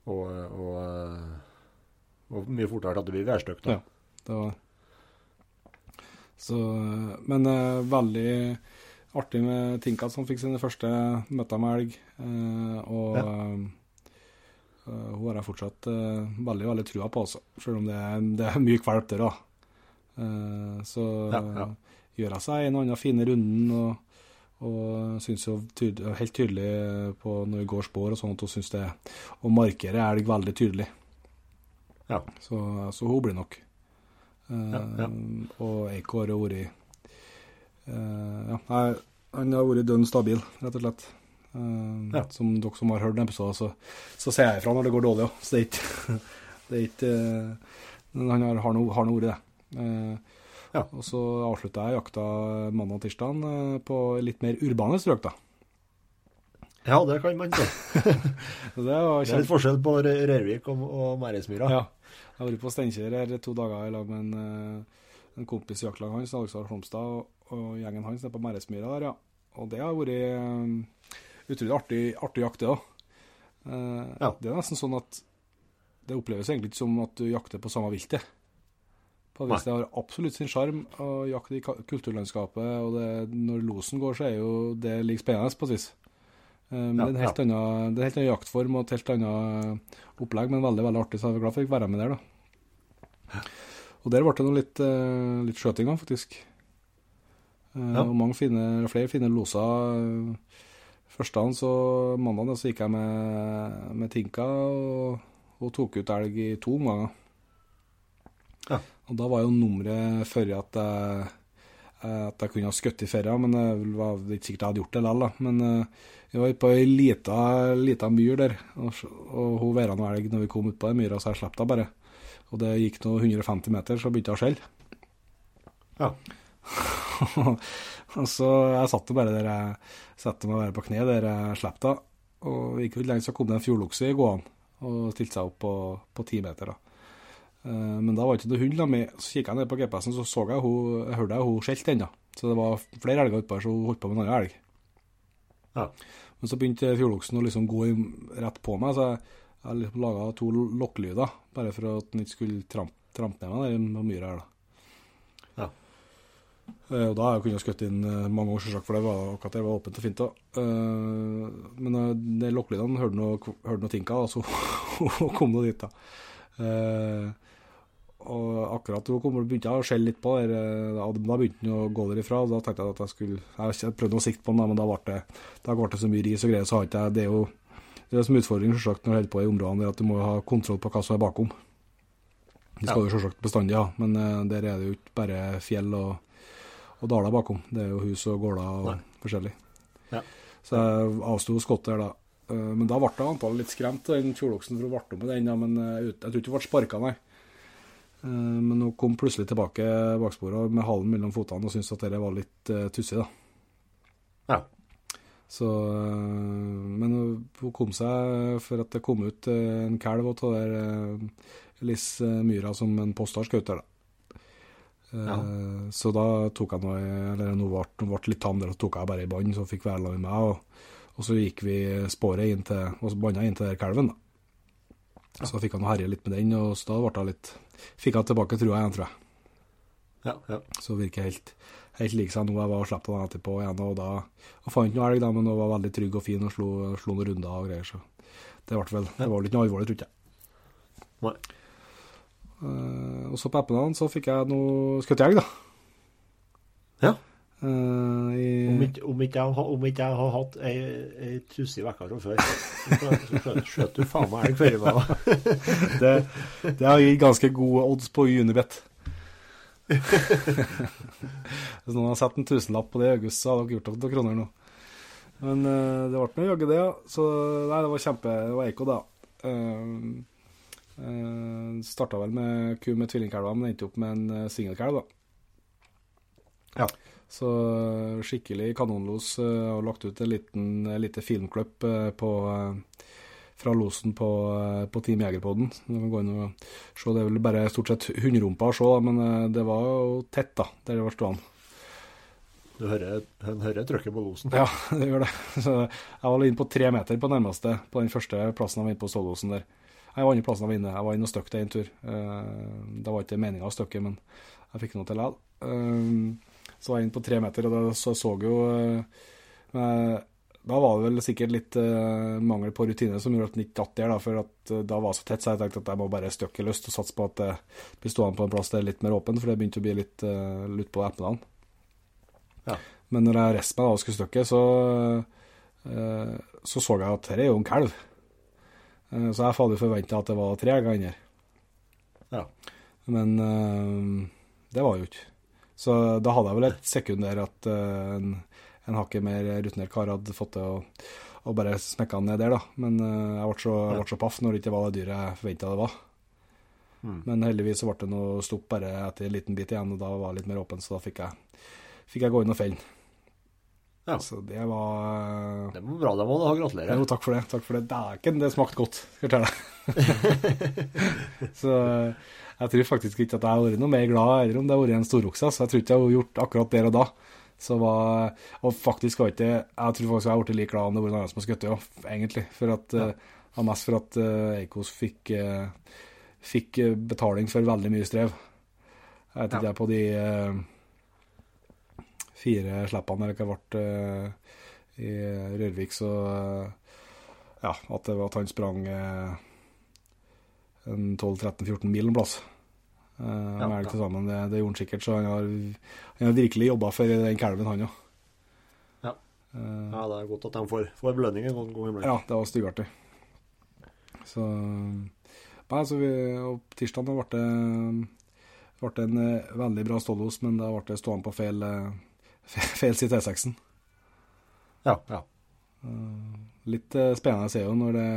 og, og, eh, og mye fortere at det blir værstøkt. da. Ja. Det var Så Men eh, veldig artig med Tinkat som fikk sine første møter med elg. eh, og Ja. eh, hun har jeg fortsatt eh, veldig veldig trua på, også, Selv om det er, det er mye kvalp der òg. så Ja, ja. gjør jeg seg en og annen fin runde runden. og og syns jo tydelig, helt tydelig på når vi går spår og sånn at hun syns det Å markere elg veldig tydelig. Ja. Så, så hun blir nok. Eh, Ja, ja. Og Eiko har jo vært eh, Ja, han har vært dønn stabil, rett og slett. Eh, Ja. Som dere som har hørt den episode, så, så ser jeg ifra når det går dårlig òg. <laughs> Så det er ikke, <laughs> det er ikke eh, han har, har nå vært det. Ja. Og så avslutta jeg jakta mandag og tirsdag eh, på litt mer urbane strøk, da. ja, det kan man si. <laughs> Det var Det er litt forskjell på Rø- Rørvik og, og Mæresmyra. Ja. Jeg har vært på Steinkjer her to dager i lag med en, eh, en kompis i jaktlaget hans, Alexander Holmstad, og, og gjengen hans nede på Mæresmyra der, ja. Og det har vært eh, utrolig artig, artig jakt, det òg. Ja. Det er nesten sånn at det oppleves egentlig ikke som at du jakter på samme viltet. På hvis vis det har absolutt sin sjarm å jakte i kulturlandskapet, og det, når losen går, så er jo det like spennende på et vis. Um, Ja, det, er helt annen, det er en helt annen jaktform og et helt annet opplegg, men veldig veldig artig, så jeg er glad for at jeg fikk være med der. da. Og der ble det noe litt, uh, litt skjøting òg, faktisk. Uh, Ja. Og mange fine, flere fine loser. Førstedagen, så mandag, så gikk jeg med, med Tinka og, og tok ut elg i to omganger. Ja. Og da var jo nummeret før at jeg, eh, at jeg kunne ha skutt i ferja, men det var ikke sikkert jeg hadde gjort det likevel. Men eh, vi var på ei lita, lita myr der, og, og hun veira noe elg når vi kom ut på den myra, så jeg slapp henne bare. Og det gikk nå 150 meter, så begynte hun å skjelle. Ja. <laughs> og så jeg satt bare der jeg satte meg bare på kne der jeg slapp henne. Og ikke lenge, så kom det en fjordokse i gående og stilte seg opp på, på ti meter. da. Eh, Men da var det ikke noe hund da med. Så kikka jeg ned på GPS-en, så så jeg hun, jeg hørte jeg hun skjelte ennå. Så det var flere elger utpå her, så hun holdt på med en annen elg. Ja. Men så begynte fjordoksen å liksom gå rett på meg, så jeg, jeg liksom laga to lokklyder, bare for at den ikke skulle trampe, tramp ned meg der på myra her, da. Ja. Eh, Og da har jeg skutt inn eh, mange år, selvsagt, for det var akkurat det var åpent og fint. da. Men de lokkelydene hørte noe, hørte noe tinka, og så kom nå dit, da. Og akkurat hun kom, begynte jeg å skjelle litt på der, eh, da begynte den å gå derifra. og Da tenkte jeg at jeg skulle Jeg prøvde å sikte på den, men da ble det, da ble det så mye ris og greier, så har ikke jeg Det er jo det er som utfordring selvsagt, når du holder på i områdene, det at du må ha kontroll på hva som er bakom. Det skal Ja. du selvsagt bestandig ha, men uh, der er det jo ikke bare fjell og, og daler bakom. Det er jo hus og gårder og Nei. forskjellig. Ja. Så jeg avsto skottet der da. Eh, Men da ble jeg antallet litt skremt, den fjordoksen, for hun ble med den, da, men jeg tror ikke hun ble sparka, nei. Eh, Men hun kom plutselig tilbake baksporet med halen mellom føttene og syntes at det var litt uh, tussig, da. Ja. Så, øh, men hun- kom seg for at det kom ut en kalv av der Liss Myra som en post har skutt der, da. Eh, Ja. Så da tok jeg noe, eller hun ble, litt tam der, og tok jeg bare i bånd, så fikk Værland med meg. Og, og så gikk vi sporet inn til, og så banna inn til der kalven, da. Så fikk han herje litt med den, og så da ble hun litt Fikk jeg tilbake trua igjen, tror jeg. Ja, ja. Så virker helt, helt lik seg nå. Jeg var og slapp den etterpå igjen, og da og fant noe elg, da, men hun var veldig trygg og fin og slo, slo noen runder og greier. Så det ble vel Det var vel ikke noe alvorlig, tror jeg. Nei. Uh, og så på Eppeland så fikk jeg noe skutt elg, da. Ja. Eh, i, Om ikke, om ikke, jeg, har- om ikke jeg har hatt ei, ei trusse i vekka fra før, så skjøt- du faen meg elg før meg. <laughs> det, det har gitt ganske gode odds på Unibet. <laughs> Hvis noen har sett en tusenlapp på det i august, så har dere gjort opp noen kroner nå. Men uh, det ble nå jaggu det, ja. Så nei, det var kjempe Det var Eiko, da. Uh, Starta vel med ku med tvillingkalver, men endte opp med en uh, singelkalv, da. Ja. Så eh, skikkelig kanonlos. Uh, og lagt ut en liten, eh, lite filmklipp eh, på eh, fra losen på, eh, på Team Jegerpodden. Du kan gå inn og se. Det er vel bare stort sett hunderumpa å se, men eh, det var jo tett, da, der det var stående. Du hører, hører trykket på losen. Ja, <laughs> det gjør det. Så jeg var inne på tre meter på nærmeste, på den første plassen jeg var inne på stålosen der. Jeg var andre plassen jeg var inne. Jeg var inne og støkte en tur. Eh, Det var ikke meninga å støkke, men jeg fikk noe til likevel. Så var jeg inne på tre meter, og da så, så jo eh, eh, Da var det vel sikkert litt eh, mangel på rutine som gjorde at den ikke datt der, da, for at da var det så tett, så jeg tenkte at jeg må bare støkke løst og satse på at det blir stående på en plass der litt mer åpen, for det begynte å bli litt uh, lutt på eplene. Ja. Men når jeg reiste meg da og skulle støkke, så, så så jeg at dette er jo en kalv. Så jeg hadde forventa at det var tre egg inni her. Ja. Men det var jo ikke. Så da hadde jeg vel et sekund der at eh, en, en hakket mer rutinert kar hadde fått til å, å bare smekke han ned der, da. Men eh, jeg ble så, jeg ble så paff når det ikke var det dyret jeg forventa det var. Mm. Men heldigvis så ble det noe stopp bare etter en liten bit igjen, og da var det litt mer åpen, så da fikk jeg, fikk jeg gå inn og felle den. Ja. Så det var Det var bra, du ha gratulerer. Jo, takk for det. takk for det. Dæken, det smakte godt, skal jeg fortelle deg. <laughs> <laughs> så jeg tror faktisk ikke at jeg har vært noe mer glad eller om det har vært en storokse. Så jeg tror ikke jeg har gjort akkurat der og da. Så var, og faktisk har ikke Jeg tror faktisk jeg har blitt like glad om det var noen andre som har skutt òg, egentlig. For at, Ja. eh, mest for at uh, Eikos fikk, eh, fikk eh, betaling for veldig mye strev. Jeg vet ikke, Ja. jeg på de eh, fire slippene der det ble eh, i Rørvik, så eh, ja, at det var at han sprang eh, 12-13-14 mil en plass. Uh, Ja, med elg til sammen. Det, det gjorde han sikkert, så han har, han har virkelig jobba for den kalven, han òg. Ja. Uh, Ja, det er godt at de får, får belønning en gang iblant. ja, det var styggartig. Så Nei, så vi, og tirsdag ble det Det en eh, veldig bra stålos, men da ble det stående på feil, feil, <laughs> feil side T6-en. Ja, ja. Litt spennende spennende er jo når det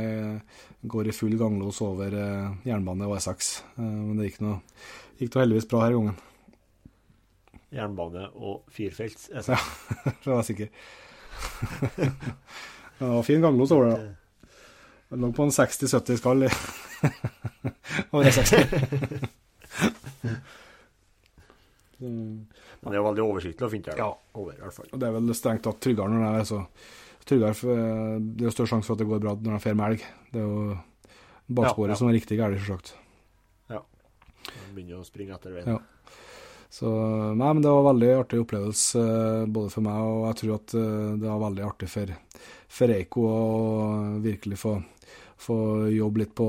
går i full ganglås over eh, jernbane og E6. Eh, men det gikk nå heldigvis bra her i gangen, Jernbane og firefelts. E Ja. for å være sikker. <laughs> det var fin ganglås over det. da. Det lå på en 60-70 skall <laughs> over E6. <laughs> Men det er veldig oversiktlig å finne det. Ja. Over, i hvert fall. Og det er vel strengt tatt tryggere når det er så tryggere, eh, Det er jo større sjanse for at det går bra når han får med elg. Det er jo baksporet Ja, ja. som er riktig galt, selvsagt. han begynner å springe etter veien. Ja. Så nei, men det var en veldig artig opplevelse eh, både for meg, og jeg tror at eh, det var veldig artig for, for Eiko å virkelig få, få jobbe litt på,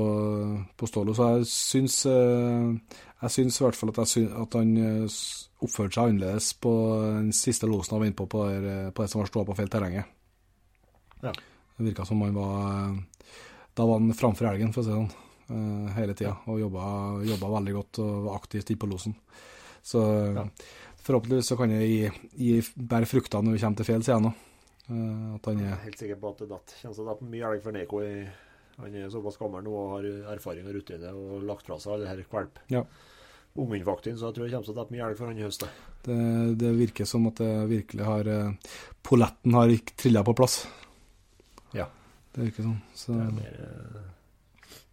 på Stålo. Så jeg syns, jeg syns i hvert fall at, syns, at han oppførte seg annerledes på den siste losen han var inne på, på, det- på det som var ståa på feil terrenget. Ja. Det virka som han var eh, Da var han framfor elgen, for å si det sånn, eh, hele tida, og jobba, jobba veldig godt og var aktivt inne på losen. Så Ja. forhåpentligvis så kan det gi, gi bære frukter når vi kommer til fjells igjen nå. Eh, At han Jeg er helt sikker på at det datt. Kjennes det er mye elg for Neko. i- Han er såpass gammel nå og har erfaring og rutine og lagt fra seg alle her kvalp. Ja. Ungmennfakten, så jeg tror det kommer til å dette mye elg for han i høst. det, det virker som at det virkelig har Polletten har trilla på plass. Ja. Det ikke sånn. Så Det er mer eh,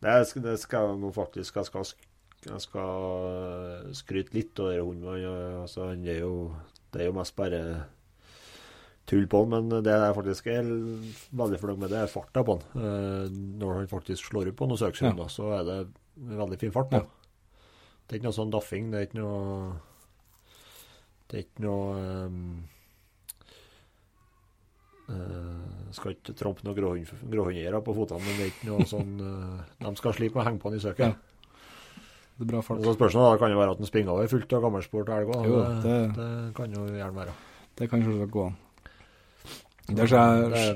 Det skal, det skal faktisk Jeg skal, jeg skal eh, skryte litt over hunden. Altså, han er jo Det er jo mest bare tull på han, men det jeg faktisk er veldig fornøyd med, det er farta på han. Eh, Når han faktisk slår ut på noen søksrunder, så er det veldig fin fart på han. Det er ikke noe sånn daffing. Det er ikke noe Det er ikke noe um, eh, Skal ikke trampe noen gråhund- gråhundeiere på fotene, men det er ikke noe sånn uh, <laughs> De skal slippe å henge på han i søket. Ja. det er bra Og. Så spørsmålet da kan jo være at han springer over fullt av gammelspor til elga. Jo, Det, det- det kan jo gjerne være. Det kan selvsagt gå an. Det, Det,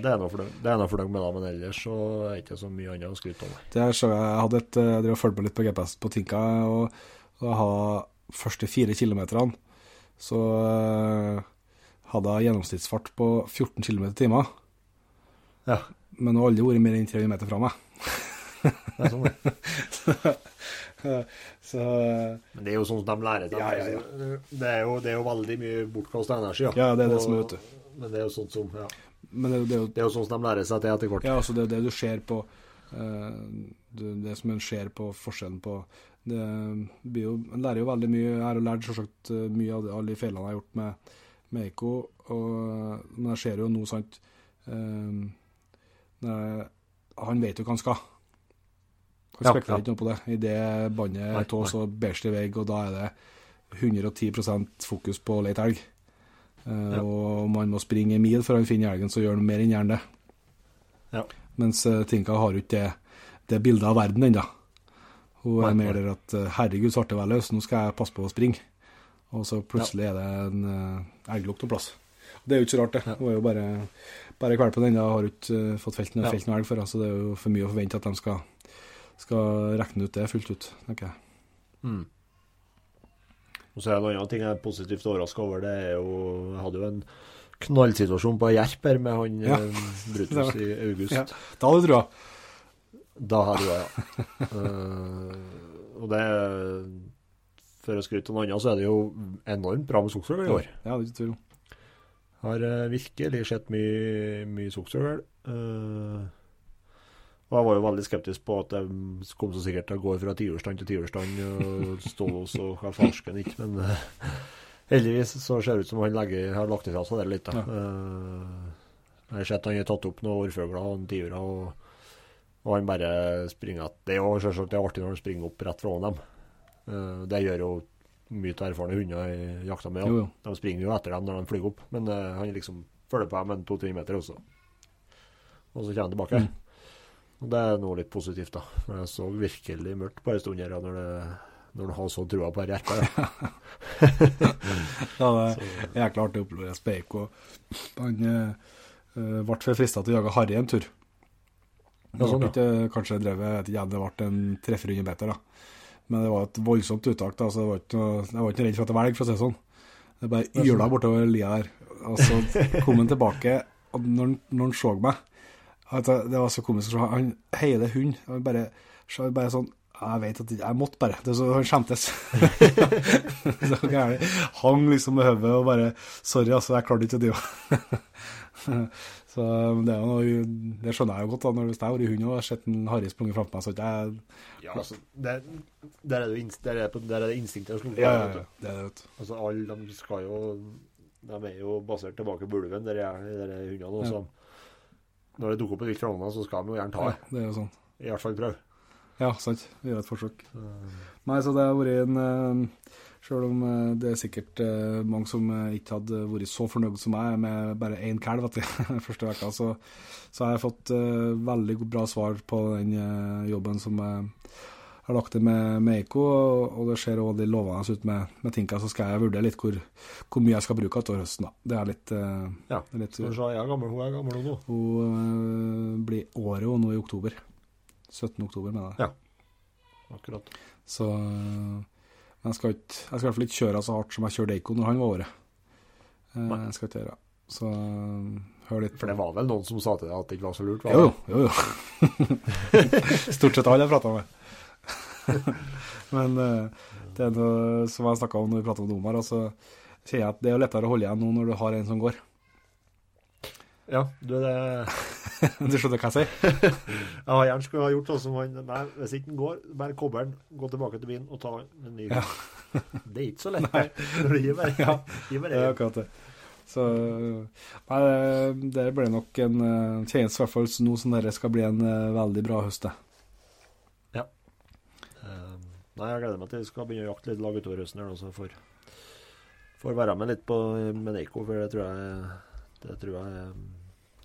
det er noe for fornøyd med det, men ellers så er det ikke så mye annet å skryte av. Det ser jeg, jeg hadde et, jeg drev fulgte med litt på GPS på Tinka, og, jeg hadde første fire kilometerne, så eh, hadde jeg gjennomsnittsfart på 14 km i timen. Ja. Men hun har aldri vært mer enn 300 meter fra meg. Det er sånn, det. <laughs> Så Men det er jo sånn som de lærer seg. Ja, ja, ja. Det, er jo, det er jo veldig mye bortkasta energi. Ja, det er det Og- som er, vet du. Men det er jo sånn som ja. Men det, det er jo Det er jo sånn som de lærer seg til etter hvert. Ja, altså det, det du ser på eh, det, det som en ser på forskjellen på det blir jo, En lærer jo veldig mye. Jeg har jo lært selvsagt eh, mye av det, alle de feilene jeg har gjort med, med Eiko, og, men jeg ser jo nå, sant eh, når jeg, Han vet jo hva han skal. Han Ja, spekulerer ja. ikke noe på det. I det er tå, så bæsjer det i vegg, og da er det 110 fokus på å lete elg. Uh, Ja. Og om han må springe en mil før han finner elgen, så gjør han mer enn gjerne det. Ja. Mens uh, Tinka har jo ikke det, det bildet av verden ennå. Hun er mer der at herregud, så artig å være løs, nå skal jeg passe på å springe'. Og så plutselig er det en uh, elglukt på plass. Det er jo ikke så rart, det. Hun er jo bare, bare kvalpen ennå, har ikke uh, fått felt, Ja. felt noe elg for. så det er jo for mye å forvente at de skal, skal regne ut det fullt ut, tenker jeg. Mm. Og så er det en annen ting jeg er positivt overraska over. Det er jo Jeg hadde jo en knallsituasjon på Jerp her med han Ja. eh, Brutus <laughs> i august. Ja. Da hadde du trua. Da hadde jeg, ja. uh, <laughs> og det For å skryte av noe annet, så er det jo enormt bra med skogsfugl i år. Ja, det er ikke tvil. Har eh, virkelig sett mye, mye skogsfugl. Eh, og jeg var jo veldig skeptisk på at de kom så sikkert til å gå fra tiurstand til tiurstand og stå og hva farsken ikke, men uh, heldigvis så ser det ut som han legger, har lagt ifra seg det litt. da. Eh, jeg har sett han har tatt opp noen orrfugler og tiurer, og, og han bare springer at Det er jo selvsagt det er artig når han springer opp rett fra dem. Eh, det gjør jo mye av erfarne hunder i jakta med. Jo, jo. De springer jo etter dem når de flyr opp, men eh, han liksom følger på dem en to-tre meter også. Og så kommer han tilbake. Mm. Og det er noe litt positivt, da. For jeg så virkelig mørkt på en stund her når det når du har så trua på Gjerpa. Ja. <laughs> Ja, det er jækla artig å oppleve Speik. Han eh, eh, ble frista til å jage harry en tur. Ja, sånn, ja. ikke, kanskje drevet ikke, det ble en 300-400 meter, da. Men det var et voldsomt uttak, da, så det var ikke jeg var ikke redd for at det velg, for å si det sånn. Det bare yla bortover lia der. Og så kom han tilbake, og når, når han så meg at det, var så komisk Så. Han hele hund. Han bare, så bare sånn Jeg vet at jeg måtte bare. Det så, han skjemtes. <laughs> så gæren. Hang liksom med hodet og bare Sorry, altså, jeg klarte ikke å drive. Så det, noe, det skjønner jeg jo godt. da, når Hvis jeg har vært hund og har sett en Harry sprunget framfor meg, så ikke jeg Ja, altså, der, er det, inst- der, er det, på- der er det instinktet å slå Ja, ja, ja. Det er det, vet du. Altså, alle de skal jo De er jo basert tilbake på ulven, der er de der hundene. Og Ja. så, når det dukker opp et vilt framme, så skal de jo gjerne ta Ja, det. det er jo sånn. I hvert fall prøve. Ja, sant. Vi gjør et forsøk. Nei, så det har vært en Sjøl Selv om eh, det er sikkert eh, mange som eh, ikke hadde vært så fornøyd som meg med bare én kalv etter <laughs> første uka, så, så har jeg fått eh, veldig bra svar på den eh, jobben som jeg har lagt til med, med Eiko, og, det ser også litt lovende ut med, med Tinka. Så skal jeg vurdere litt hvor, hvor mye jeg skal bruke utover høsten. da. Det er litt, eh, Ja. er litt Skal vi se, jeg er gammel, hun er gammel nå. Hun eh, blir året og nå i oktober. 17. oktober, mener jeg. Ja. Akkurat. Så Men jeg skal, ikke, jeg skal i hvert fall ikke kjøre så hardt som jeg kjørte Eiko når han var året. Eh, jeg skal ikke gjøre Så øh, hør litt For det var vel noen som sa til deg at det ikke var så lurt? var Jo, jo, jo. <laughs> Stort sett alle jeg prata med. <laughs> men det er noe som jeg snakka om når vi prata om Omar, altså, sier jeg at det er lettere å holde igjen nå når du har en som går. Ja, du, det <laughs> du skjønner hva jeg sier? Jeg har gjerne skulle ha gjort sånn som han Nei, hvis ikke den går, bare kobber den, gå tilbake til bilen og ta en ny. Ja. <laughs> Det er ikke så lett. Når du gir bare, Ja. <laughs> gir Det er en. akkurat det. Så Nei, det- blir nok en tjeneste, Kjennes i hvert fall nå som dette skal bli en eh, veldig bra høst, det. Eh, Nei, jeg gleder meg til vi skal begynne å jakte litt lag utover høsten her, nå, så jeg får, får være med litt på med Neiko, for det tror jeg Det tror jeg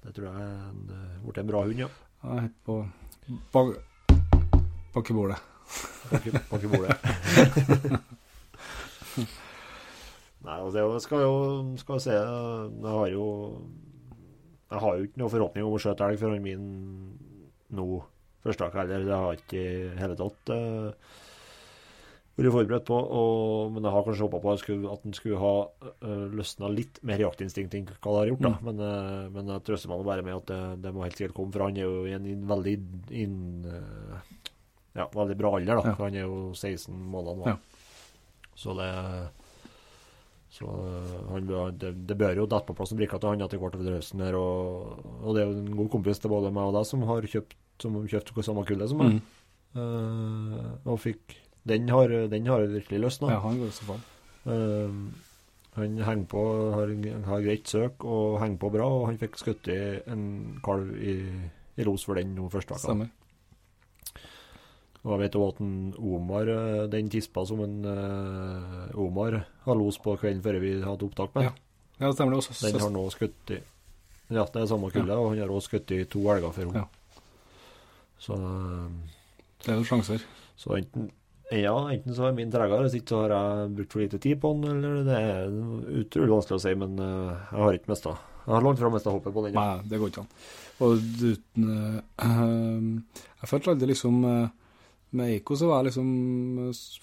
Det tror jeg er en, eh, en bra hund, ja. Jeg på bak, bakkebordet. i bordet. Bak i- bak i bordet. Nei, altså det er skal jo skal jeg se Jeg har jo Jeg har jo ikke noe forhåpning om å skjøte elg foran min nå første dag heller. Det har jeg ikke i hele tatt uh, vært forberedt på. Og, men jeg har kanskje håpa på at, han skulle, ha uh, løsna litt mer jaktinstinkt enn hva det har gjort. da. Mm. Men, uh, men jeg trøster meg bare med at det, det må helt sikkert komme, for han er jo i en inn, veldig in, uh, ja, veldig bra alder. da. Ja. For han er jo 16 måneder nå. Ja. Så det så han, det, det bør jo dette på plass en brikke til han etter hvert over høsten her. Og, og det er jo en god kompis til både meg og deg som har kjøpt som kjøpt samme kullet som meg. Mm. Uh, og fikk Den har, den har virkelig løsna. Ja, han går så faen. Uh, han henger på, har, har greit søk og henger på bra, og han fikk skutt i en kalv i, i los for den nå første uka. Stemmer. Og jeg vet også at en Omar, eh, den tispa som en uh, Omar har los på kvelden før vi hadde opptak med, Ja. Ja, det stemmer det også. den har nå skutt i Ja, det er samme kullet, og han har også skutt i to elger for henne. Ja. Så, uh, Det er jo sjanser. så enten ja, enten så er min tregere, hvis ikke så har jeg brukt for lite tid på den, eller det er utrolig vanskelig å si, men eh, jeg har ikke mista Jeg har langt fra mista håpet på den. ja. Nei, det går ikke an. Og uten uh, <clears throat> Jeg følte aldri liksom eh, Med Eiko så var jeg liksom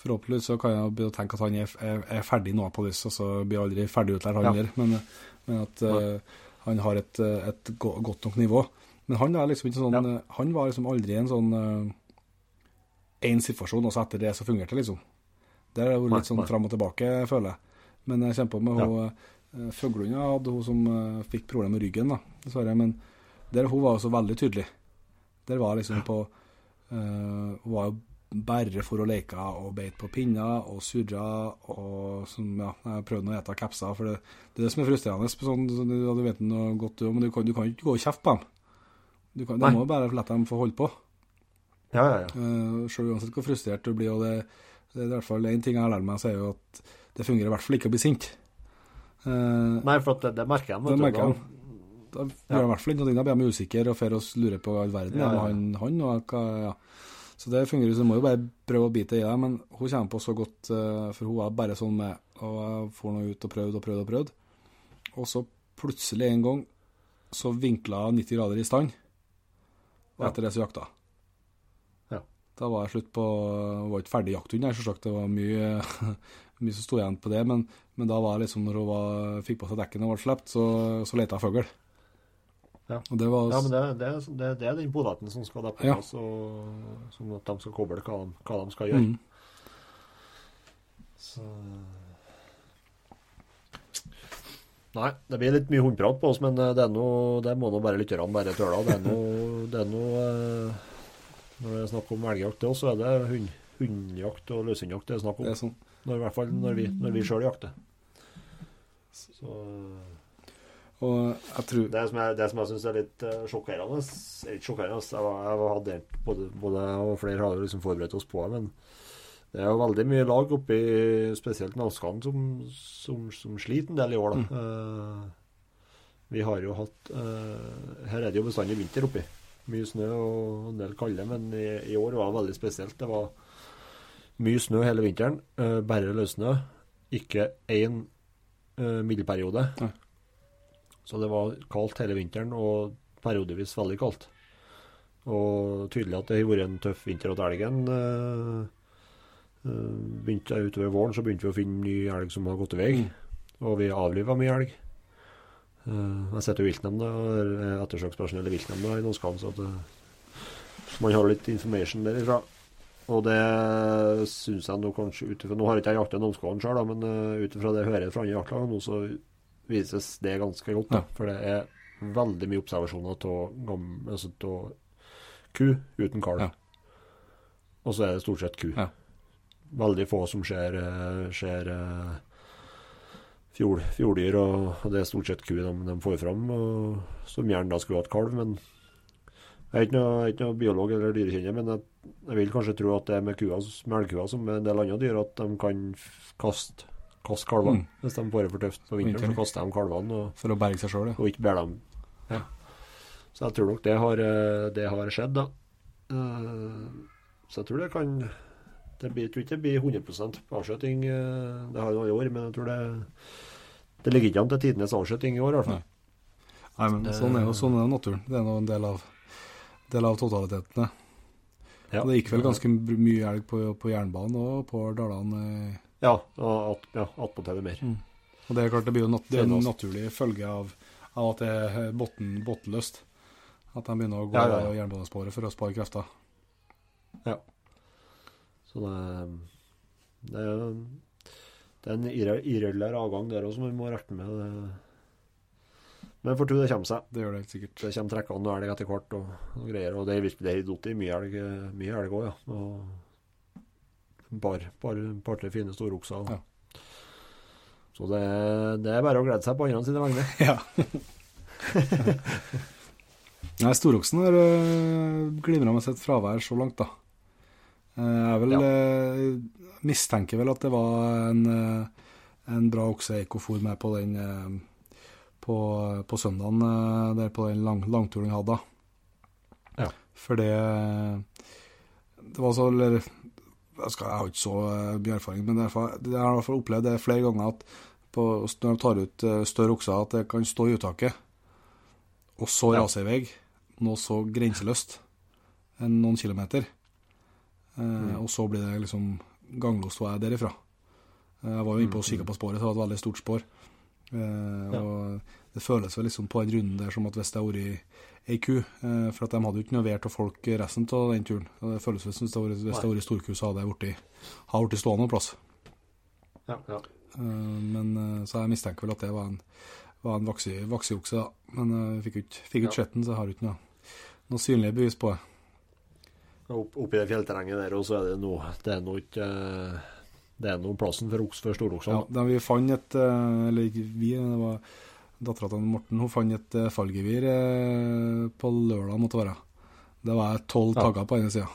Forhåpentligvis så kan jeg begynne å tenke at han er, er, er ferdig nå på this, og så blir jeg aldri ferdig utlært, han Ja. Men, men at uh, han har et, et godt nok nivå. Men han liksom ikke sånn Ja. Han var liksom aldri en sånn én situasjon, og så etter det så fungerte det, liksom. Det har vært litt sånn fram og tilbake, føler jeg. Men jeg kjemper med Ja. hun uh, hadde hun som eh, fikk problemer med ryggen, da, dessverre. Men der hun var jo så veldig tydelig. Der var liksom på uh, Hun var jo bare for å leke og beit på pinner og surra og som, ja, jeg prøvde å ete kapser. For det, det er det som er frustrerende. Sånn, sånn, du, du vet noe godt, du, men du kan, du kan ikke gå og kjefte på dem. Du, kan, du må bare la dem få holde på. Ja, ja, ja. Uh, Selv uansett hvor frustrert du blir. og det, det er i hvert fall Én ting jeg har lært meg, så er jo at det fungerer i hvert fall ikke å bli sint. Eh, Nei, for at det, det merker jeg. Det merker jeg. Da gjør jeg i hvert fall ikke noe. Da blir de usikre og får oss lure på all verden. Ja, Ja. Han, han og hva, ja. Så det fungerer, så du må jo bare prøve å bite i det. Men hun kommer på så godt, eh, for hun var bare sånn med og jeg får nå ut og prøvd og prøvd og prøvd. Og så plutselig en gang så vinkla hun 90 grader i stand, og etter det så jakta. Ja. Da var jeg slutt på Hun var ikke ferdig jakthund, selvsagt. Det var mye, <laughs> mye som sto igjen på det. Men, men da var det liksom, når hun var, fikk på seg dekkene og ble sluppet, så, så lette jeg fugl. Ja. Og det var Ja, men det, det, det, det er den podaten som skal på Ja. plass, og sånn at de skal koble hva de, hva de skal gjøre. mm, Så Nei, det blir litt mye hundprat på oss, men eh, det, er noe, det må nå bare lytterne bare tåle. Det er noe, det er noe eh, Når det er snakk om elgjakt så er det hund, hundjakt og løshundjakt det er snakk om. det er sånn. Når, I hvert fall når vi, når vi sjøl jakter. Så tror Det som jeg, det som jeg syns er litt eh, sjokkerende er litt sjokkerende. Jeg, var, jeg hadde både, både jeg og flere har liksom forberedt oss på det, men det er jo veldig mye lag oppi spesielt Nalskan som, som, som sliter en del i år. da. Eh, vi har jo hatt uh, Her er det jo bestandig vinter oppi. Mye snø og en del kalde, men i, i år var det veldig spesielt. Det var mye snø hele vinteren. Uh, bare løssnø. Ikke én uh, middelperiode. Ja. Så det var kaldt hele vinteren, og periodevis veldig kaldt. Og tydelig at det har vært en tøff vinter til elgen. Uh, eh, begynte Utover våren så begynte vi å finne ny elg som har gått i vei, og vi avliva mye elg. Eh, jeg sitter jo viltnemnda, er ettersøkspersonell i viltnemnda i Norskan, så at, eh, man har litt information derifra. Og det syns jeg nå kanskje ut ifra Nå har ikke jeg jakta Namsskogan sjøl, men ut ifra det jeg hører fra andre jaktlag nå, så vises det ganske godt. Da. For det er veldig mye observasjoner av altså, ku uten kalv. Ja. Og så er det stort sett ku. Ja. Veldig få som ser, eh, ser eh, fjord, fjorddyr, og, det er stort sett ku de, de får fram, og, som gjerne da skulle hatt kalv. Men jeg er ikke noe, jeg ikke noe biolog eller dyrekjenner, men jeg, jeg vil kanskje tro at det er med kua, som med en del andre dyr, at de kan kaste, kaste kalvene. Mm. Hvis de får det for tøft på vinteren, så kaster de kalvene. og For å berge seg sjøl, ja. og ikke bære dem. Ja. Så jeg tror nok det har, eh, det har skjedd, da. Eh, Så jeg tror det kan det blir, Jeg tror ikke det blir 100 avskjøting. eh, Det har jo alle år, men jeg tror det Det ligger ikke an til tidenes avslutning i år, i hvert fall. Nei, men Det- sånn er jo sånn er naturen. Det er nå en del av, del av totaliteten. det. Ja. Det gikk vel ganske mye elg på, på jernbanen og på Dalane. eh, Ja, og at, ja, attpåtil mer. Og det er klart det blir jo nat det er en naturlig følge av, av at det er botten, bottenløst. At de begynner å gå Ja, ja, ja. jernbanesporet for å spare krefter. Ja. Så det, det, er- det er en irregulær avgang der òg som vi må rette med. Det. Men for tro det kommer seg. Det gjør det helt sikkert. Det kommer trekkende elg etter hvert og, og greier. Og det er virkelig det har datt i mye elg mye elg òg, ja. Og bare par, par-tre fine storokser. Ja. Så det, det er bare å glede seg på andre sine vegne. <laughs> Ja. <laughs> Nei, storoksen har uh, glimra med sitt fravær så langt, da. Eh, jeg vel, Ja. eh, mistenker vel at det var en, eh, en bra okse Eikofòr med på den eh, på, på søndagen, eh, der på den lang, langturen jeg hadde. Ja. For det Det var så eller, jeg, skal, jeg har ikke så eh, mye erfaring, men jeg har jeg i hvert fall opplevd det flere ganger at på, når de tar ut eh, større okser, at det kan stå i uttaket, og så rase i vei. Noe så grenseløst. enn noen kilometer. Eh, Og så blir det liksom ganglost hvor jeg er derifra. Eh, Jeg var jo inne på og kikka på sporet, så det var et veldig stort spor. Eh, Ja. Og det føles vel liksom på den runden der som at hvis det hadde vært ei ku For at de hadde jo ikke noe vær til folk resten av den turen. Det føles vel som hvis det hadde vært- storku, så hadde jeg blitt stående en plass. Ja, ja. Men så jeg mistenker vel at det var en, var en vaksiokse, da. Men jeg fikk jo ikke sett den, så jeg har ikke noe, noe synlige bevis på det. Opp, oppi det fjellterrenget der, og så er det noe Det er noe ikke eh, Det er noe plassen for, oks, for Ja, da vi fant et eh, Eller vi, det var dattera til Morten. Hun fant et eh, fallgevir på lørdag, måtte være. Det var tolv Ja. tagger på ene sida.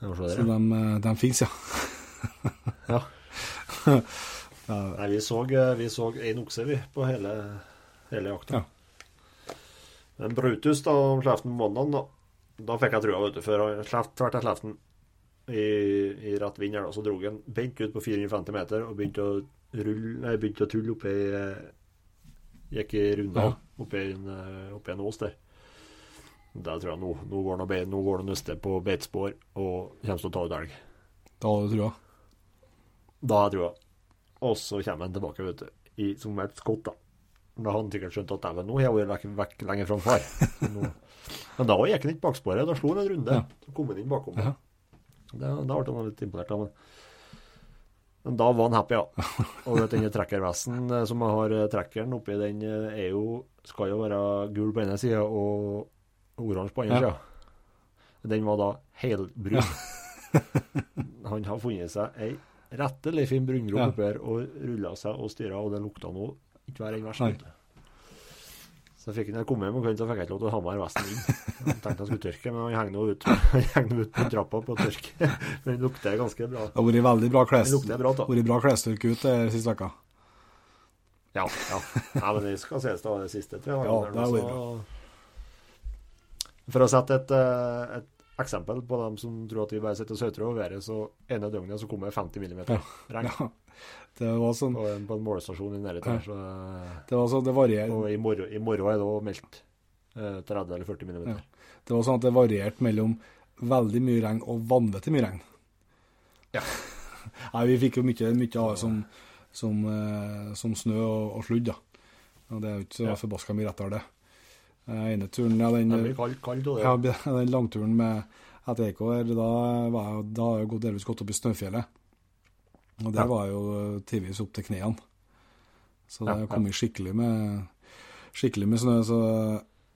Så de, de fins, ja. ja. <laughs> <laughs> ja. Nei, vi så, vi så en okse, vi, på hele, hele jakta. Ja. Men Brutus, da, om sleften på mandag, da, da fikk jeg trua, vet du, før tvert av sleften i, i rett vind så dro han bent ut på 450 meter og begynte å rulle, nei, begynte å tulle oppi Gikk i runda Ja. oppi en, eh, oppi en ås der. Det tror jeg nå. Nå går han og nå går han og på beitespor og kommer til å ta ut elg. Da har du trua. Da har jeg trua. Og så kommer han tilbake, vet du, i, som et skott, da. Da hadde han sikkert skjønt at dæven, nå har jeg vært vekk, vekk lenger fra far. <laughs> Men da gikk han ikke baksporet, da slo han en runde. Ja. Så kom han inn bakom. Ja. Det, da ble han litt imponert. av men, men da var han happy, ja. <laughs> Og vet, denne trekkervesten eh, som jeg har eh, trekkeren oppi, den eh, er jo, skal jo være gul på ene sida og oransje på andre Ja. sida. Den var da helbrun. <laughs> Han har funnet seg ei rettelig fin brungrå Ja. oppi her og rulla seg og styra, og det lukta nå ikke hver en vers. Så fikk han, jeg kom hjem om kvelden, så fikk jeg ikke lov til å ha med vesten inn. Jeg tenkte jeg skulle tørke, men han henger <laughs> nå ut, på trappa på tørk. <laughs> Men den lukter ganske bra. Det har vært veldig bra kles... Bra, bra klesstyrke ut eh, siste veka. Ja, ja. Nei, men det skal ses da, det siste tror jeg. Ja, det har vært For å sette et, eh, et eksempel på dem som tror at vi bare sitter og søter over været, så ene døgnet så kommer 50 millimeter regn Ja. Det var sånn på, en, på en målestasjon i nærheten. Så, eh, Det var sånn det varierer og i morgen, i morgen er det òg meldt eh, 30 eller 40 millimeter. Det var sånn at det varierte mellom veldig mye regn og vanvittig mye regn. Ja. <laughs> Nei, vi fikk jo mye, mye av det som, som, eh, som snø og, og sludd, da. Og det er jo ikke så Ja. forbaska mye rett av det. Eh, ene turen, ja, den, Det blir kaldt, kaldt også, det. ja, den langturen med etter her, da, var jeg, da har jeg delvis gått opp i Snøfjellet. Og der var jo tidvis opp til knærne. Så det har kommet skikkelig med, skikkelig med snø. Så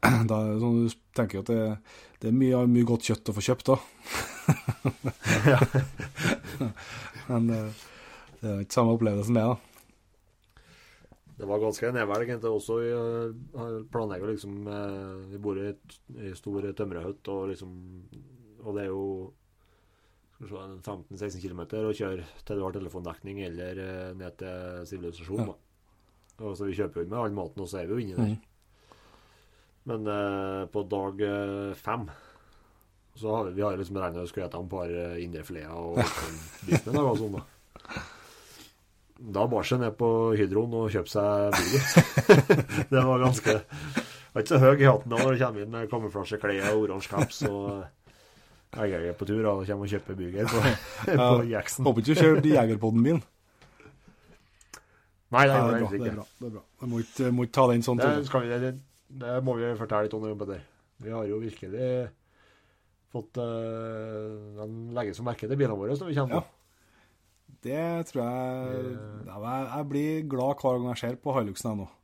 <clears throat> da sånn, du tenker jo at det, det er mye, mye godt kjøtt å få kjøpt da. <laughs> Men eh, det er ikke samme opplevelsen det, da. Det var ganske nedvelg også. Eh, planlegger liksom eh, Vi bor i et i stor tømmerhytte, og liksom Og det er jo se, 15-16 km og kjøre til du har telefondekning eller eh, ned til sivilisasjon. Ja. Og så vi kjøper jo med all maten, og så er vi jo inni der. Mm. Men eh, på dag eh, fem så har vi, vi har liksom regnet å skulle spise et par eh, indrefileter og <laughs> liksom biff med noe sånt. da. Da bar seg ned på Hydroen og kjøpte seg burger. <laughs> det var ganske Var ikke så høy i hatten da når du kommer inn med kamuflasjeklær og oransje caps og jeg er på tur og kommer og kjøper burger på, <laughs> på Jackson. Håper ikke du kjørte jegerpoden min. Nei, det gjorde det, er jeg bra, det er bra. Det er bra. Jeg må ikke, må ikke ta den sånn Det, vi, det, det må vi fortelle litt om, Petter. Vi har jo virkelig fått uh, Den legges som merke til bilene våre når vi kommer. Ja. Det tror jeg jeg, jeg blir glad hver gang jeg ser på Hiluxen ennå. nå.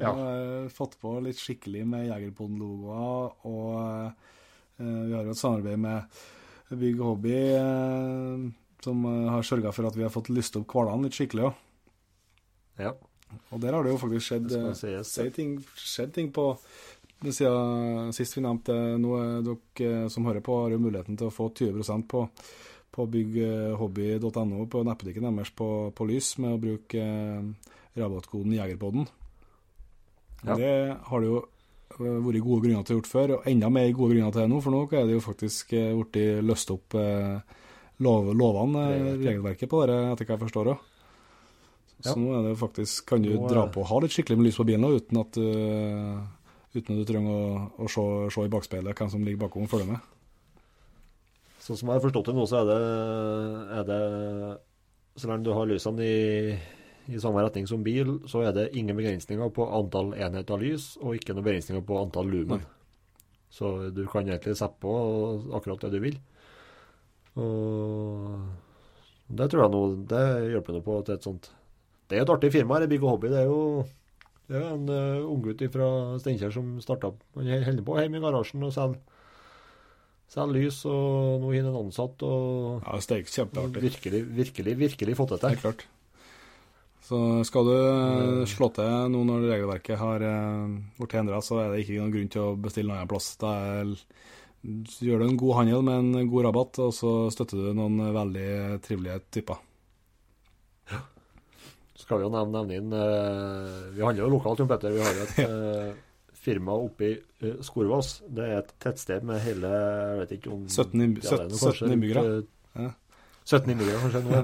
Ja. har jeg fått på litt skikkelig med Jegerpoden-logoer og eh, vi har jo et samarbeid med Bygg Hobby eh, som eh, har sørga for at vi har fått lyst opp hverdagen litt skikkelig òg. Ja. Og der har det jo faktisk skjedd, eh, sies. skjedd ting, skjedd ting på siden sist vi nevnte Nå er dere eh, som hører på, har jo muligheten til å få 20 på, på bygghobby.no på nettbutikken deres på, på lys med å bruke eh, rabattkoden Jegerpodden. Ja. Det har det jo eh, vært gode grunner til å gjort før, og enda mer gode grunner til det nå, for nå er det jo faktisk eh, blitt løst opp eh, lov, lovene, eh, Regelverket. på det, etter hva jeg forstår òg. Så Ja. nå er det jo faktisk, kan du Nå dra på og ha litt skikkelig med lys på bilen uten at du, uten at du trenger å, å se, se i bakspeilet hvem som ligger bakom og følger med. Sånn som jeg har forstått det nå, så er det, er det Så lenge du har lysene i, i samme retning som bil, så er det ingen begrensninger på antall enheter lys, og ikke noen begrensninger på antall lumen. Så du kan egentlig sette på akkurat det du vil. Og det tror jeg nå Det hjelper noe på til et sånt Det er et artig firma, her, Bygg og Hobby. Det er jo det er en uh, unggutt fra Steinkjer som starta Han holder på hjemme i garasjen og selger selger lys, og nå har han en ansatt og Ja, det er kjempeartig. virkelig, virkelig, virkelig fått det Det er klart. Så skal du eh, slå til nå når regelverket har eh, blitt endra, så er det ikke noen grunn til å bestille noen annen plass. Da gjør du en god handel med en god rabatt, og så støtter du noen veldig trivelige typer. Skal vi jo nevne, nevne inn eh, Vi handler jo lokalt, Jon Petter. Vi har jo et <laughs> firma oppe i Skorvass. Det er et tettsted med hele jeg vet ikke om 17 innby- Ja, det er 17 noe kanskje rundt, innbyggere. Ja. 17 innbyggere, kanskje. <laughs> nå.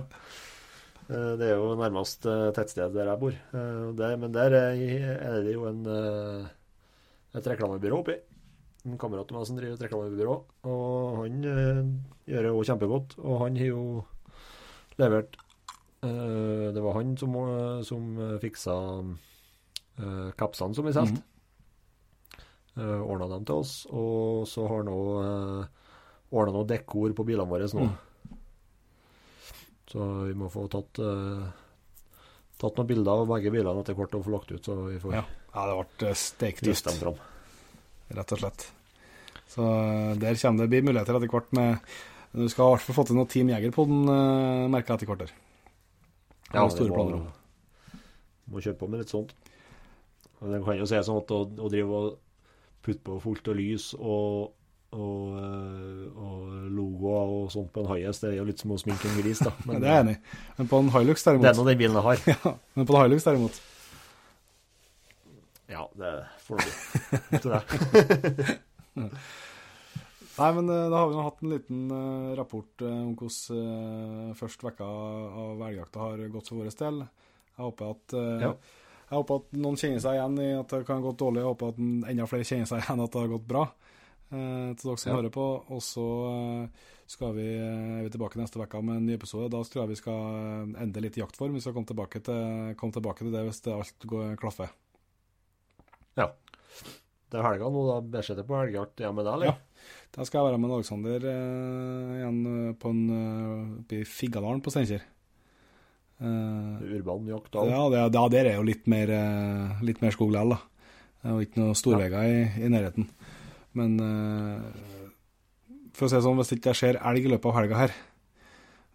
Eh, Det er jo nærmest eh, tettsted der jeg bor. Eh, Der, men der er det jo en, et reklamebyrå oppi. en kamerat av meg som driver et reklamebyrå, og han gjør det jo kjempegodt. Og han har jo levert Det var han som, som fiksa kapsene som vi solgte. Uh, ordna dem til oss. Og så har han òg ordna noe dekor på bilene våre nå. Så vi må få tatt uh, Tatt noen bilder av begge bilene etter hvert og få lagt ut, så vi får Ja. ja, det ble vist steiktøft, dem rett og slett. Så eh, der kommer det blir muligheter etter hvert med Du skal i hvert fall få til noe Team Jeger på den, uh, merka etter hvert. Ja, store må- planer om. Må kjøre på med litt sånt. Men Det kan jo se sånn at å, å drive og putte på fullt og lys og, og, eh, og logoer og sånt på en Hiace, det er jo litt som å sminke en gris, da. <laughs> Men det er jeg enig i. Men på en Hilux det er derimot nå den bilen jeg har. <laughs> ja, Men på en Hilux derimot Ja, det får du bli. <laughs> Nei, men eh, da har vi nå hatt en liten eh, rapport om hvordan uh, første vekka av elgjakta har gått for vår del. Jeg håper at Ja. Jeg håper at noen kjenner seg igjen i at det kan ha gått dårlig. Jeg håper at enda flere kjenner seg igjen i at det har gått bra. Eh, til dere som Ja. hører på. Og så eh, skal vi, eh, er vi tilbake neste uke med en ny episode. Da tror jeg vi skal ende litt i jaktform. Vi skal komme tilbake til, komme tilbake til det hvis det alt går klaffer. Det er helga nå, da. Beskjed på helgejakt hjemme med deg, eller? Ja. Da skal jeg være med Alexander eh, igjen på en, oppe i Figgadalen på Steinkjer. Uh, Urban jakt da. ja, det, det, der er jo litt mer, litt mer skog likevel, da. Jo ikke noen storveier i, i nærheten. Men eh, for å si det sånn, hvis ikke jeg ser elg i løpet av helga her,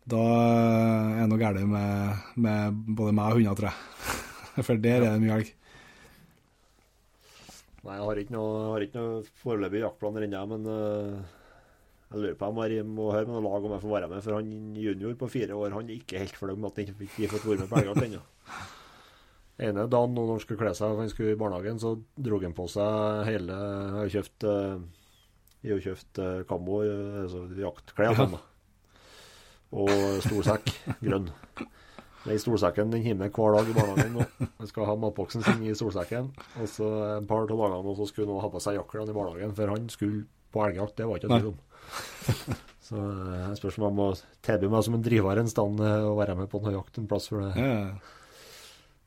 da er det noe galt med, med både meg og hunder, tror jeg. <laughs> For der er det mye elg. Nei, jeg har ikke noe, har ikke noe foreløpig jaktplaner ennå, men uh, jeg lurer på om jeg må høre med noe lag om jeg får være med. For han junior på fire år han er ikke helt fornøyd med at han ikke fikk fått være med på elgjakt ennå. <laughs> ene dagen når han skulle kle seg, han skulle i barnehagen, så dro han på seg hele Jeg har kjøpt Jeg har kjøpt øh, kammo, øh, altså jaktklær da. Og storsekk, grønn. Den stolsekken den hiver hver dag i barnehagen. nå. Han skal ha matboksen sin i stolsekken. Og så en par av dagene og så skulle han ha på seg jakklene i barnehagen, for han skulle på elgjakt. Det var ikke tvil om. Så eh, jeg spørs om jeg må tilby meg som en driver en stand eh, å være med på noe jakt en plass. For det, Ja, det,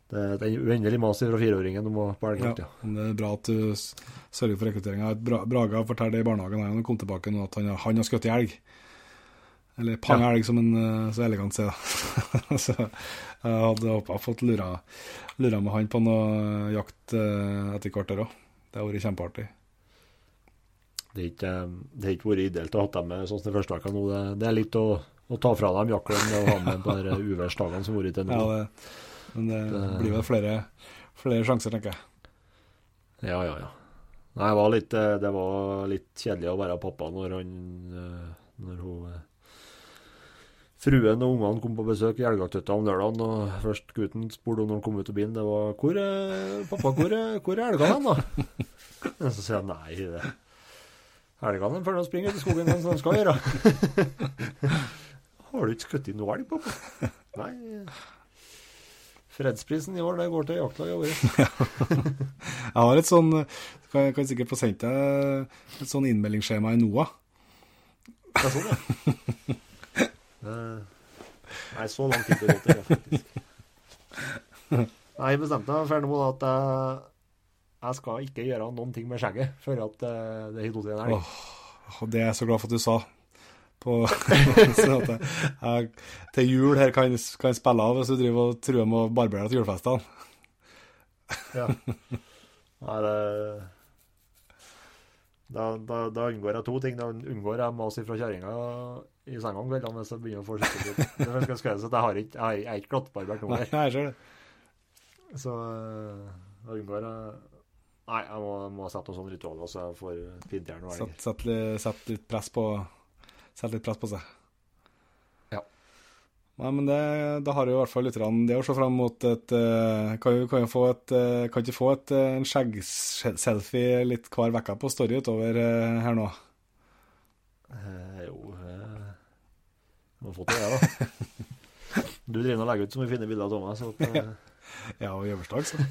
det er uendelig mas fra fireåringen om å på ja. elgjakt, ja. men Det er bra at du sørger for rekrutteringa. Bra, Braga fortalte i barnehagen når han kom tilbake nå, at han, har- han har skutt elg. Eller panga elg, som han eh, så elegant sier. <laughs> så jeg hadde håpa fått lura, lura med han på noe jakt eh, etter hvert der òg. Det har vært kjempeartig. Det har ikke, ikke vært ideelt å ha dem med sånn som det første uka nå. Det, det er litt å, å ta fra dem jakkelen og ha med på de <laughs> uværsdagene som har vært til nå. Ja, det, men det Det- blir vel flere, flere sjanser, tenker jeg. Ja, ja, ja. Nei, det var litt, eh, det var litt kjedelig å være pappa når han eh, Når hun eh, Fruen og ungene kom på besøk i Elgaktøtta om lørdagen, og først gutten spurte når han kom ut av bilen, det var 'Hvor er pappa, hvor er, hvor er elgene hen, da?' Og <laughs> så sier jeg nei, det elgene følger og springer ut i skogen som de skal gjøre. <laughs> 'Har du ikke skutt inn noe elg, pappa?' Nei. Fredsprisen i år, det går til jaktlaget i år. <laughs> Jeg har et sånn Kan, kan sikkert få sendt deg et sånn innmeldingsskjema i NOAH. er sånn, ja. <laughs> Eh, Nei, så langt ikke gått det, faktisk. Nei, jeg bestemte meg for nå at jeg, jeg skal ikke gjøre noen ting med skjegget før at eh, det har i en elg. Det er jeg så glad for at du sa. På, <laughs> sånn at jeg, til jul her kan kan spille av hvis du driver og truer med å barbere deg til julefestene. Ja. Nei, det da, da, da unngår jeg to ting. Da unngår jeg mas fra kjerringa i senga om kveldene hvis jeg begynner å få skikkelig. Det skal jeg, har ikke, jeg, er ikke glattbarbert nå. Det. Så eh, da unngår jeg Nei, jeg må, må sette noe sånt ritual så jeg får fint jern. Sett, sett, sett litt press på Sett litt press på seg. Ja. Nei, men det, da har jo i hvert fall lytterne det å se fram mot et eh, Kan jo, kan jo få et eh, Kan ikke få et, eh, en skjeggselfie litt hver uke på Story utover her nå? Eh, jo eh, Må få til det, da. <laughs> Du driver og legger ut så mye fine bilder av Thomas. at, eh, <laughs> Ja, og i så.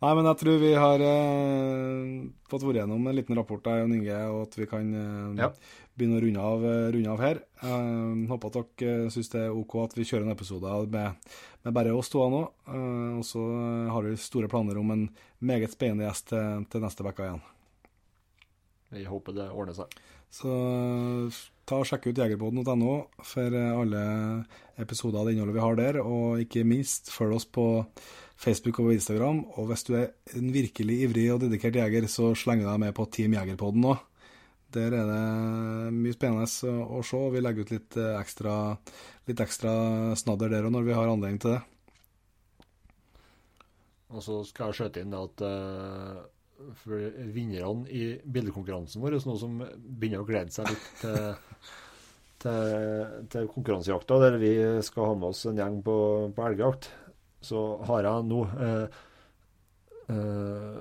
Nei, men jeg tror vi har eh, fått vært gjennom en liten rapport der, Jon Inge, og at vi kan eh, Ja. begynne å runde av, eh, runde av her. Eh, håper at dere uh, syns det er OK at vi kjører en episode med, med bare oss to nå. Eh, og så eh, har vi store planer om en meget spennende gjest til, til neste uke igjen. Vi håper det ordner seg. Så eh, ta og sjekk ut jegerbåten.no for eh, alle episoder av det innholdet vi har der, og ikke minst følg oss på Facebook og Instagram. Og hvis du er en virkelig ivrig og dedikert jeger, så slenger deg med på Team Jegerpodden nå. Der er det mye spennende å, se, vi legger ut litt eh, ekstra, litt ekstra snadder der òg når vi har anledning til det. Og så skal jeg skjøte inn at uh, vinnerne i bildekonkurransen vår, nå som begynner å glede seg litt til, til, til konkurransejakta, der vi skal ha med oss en gjeng på, på elgjakt, så har jeg nå eh, eh,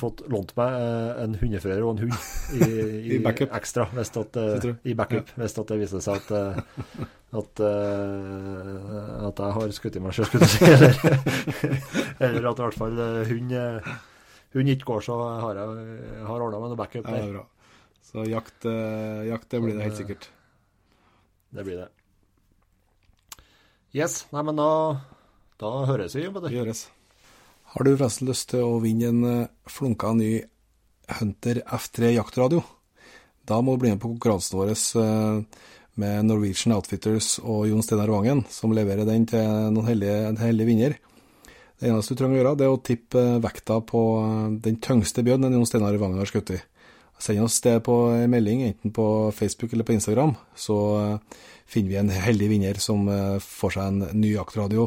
fått lånt meg eh, en hundefører og en hund i, <laughs> i, I backup. ekstra, hvis at, i backup, hvis at det viser seg at at, at jeg har skutt i meg sjøl. Eller, eller at i hvert fall hund, hund ikke går, så har jeg jeg har ordna meg noe backup Ja, det er der. bra. Så jakt, jakt det blir det helt sikkert. Det blir det. Yes. Nei, men da, da høres vi. Det gjøres. Har du forresten lyst til å vinne en eh, flunka ny Hunter F3 jaktradio? Da må du bli med på konkurransen vår eh, med Norwegian Outfitters og Jon Steinar Vangen, som leverer den til noen heldige, en heldig vinner. Det eneste du trenger å gjøre, det er å tippe eh, vekta på den tyngste bjørnen Jon Steinar Vangen har skutt i. Send oss det på en melding, enten på Facebook eller på Instagram, så finner vi en heldig vinner som får seg en ny jaktradio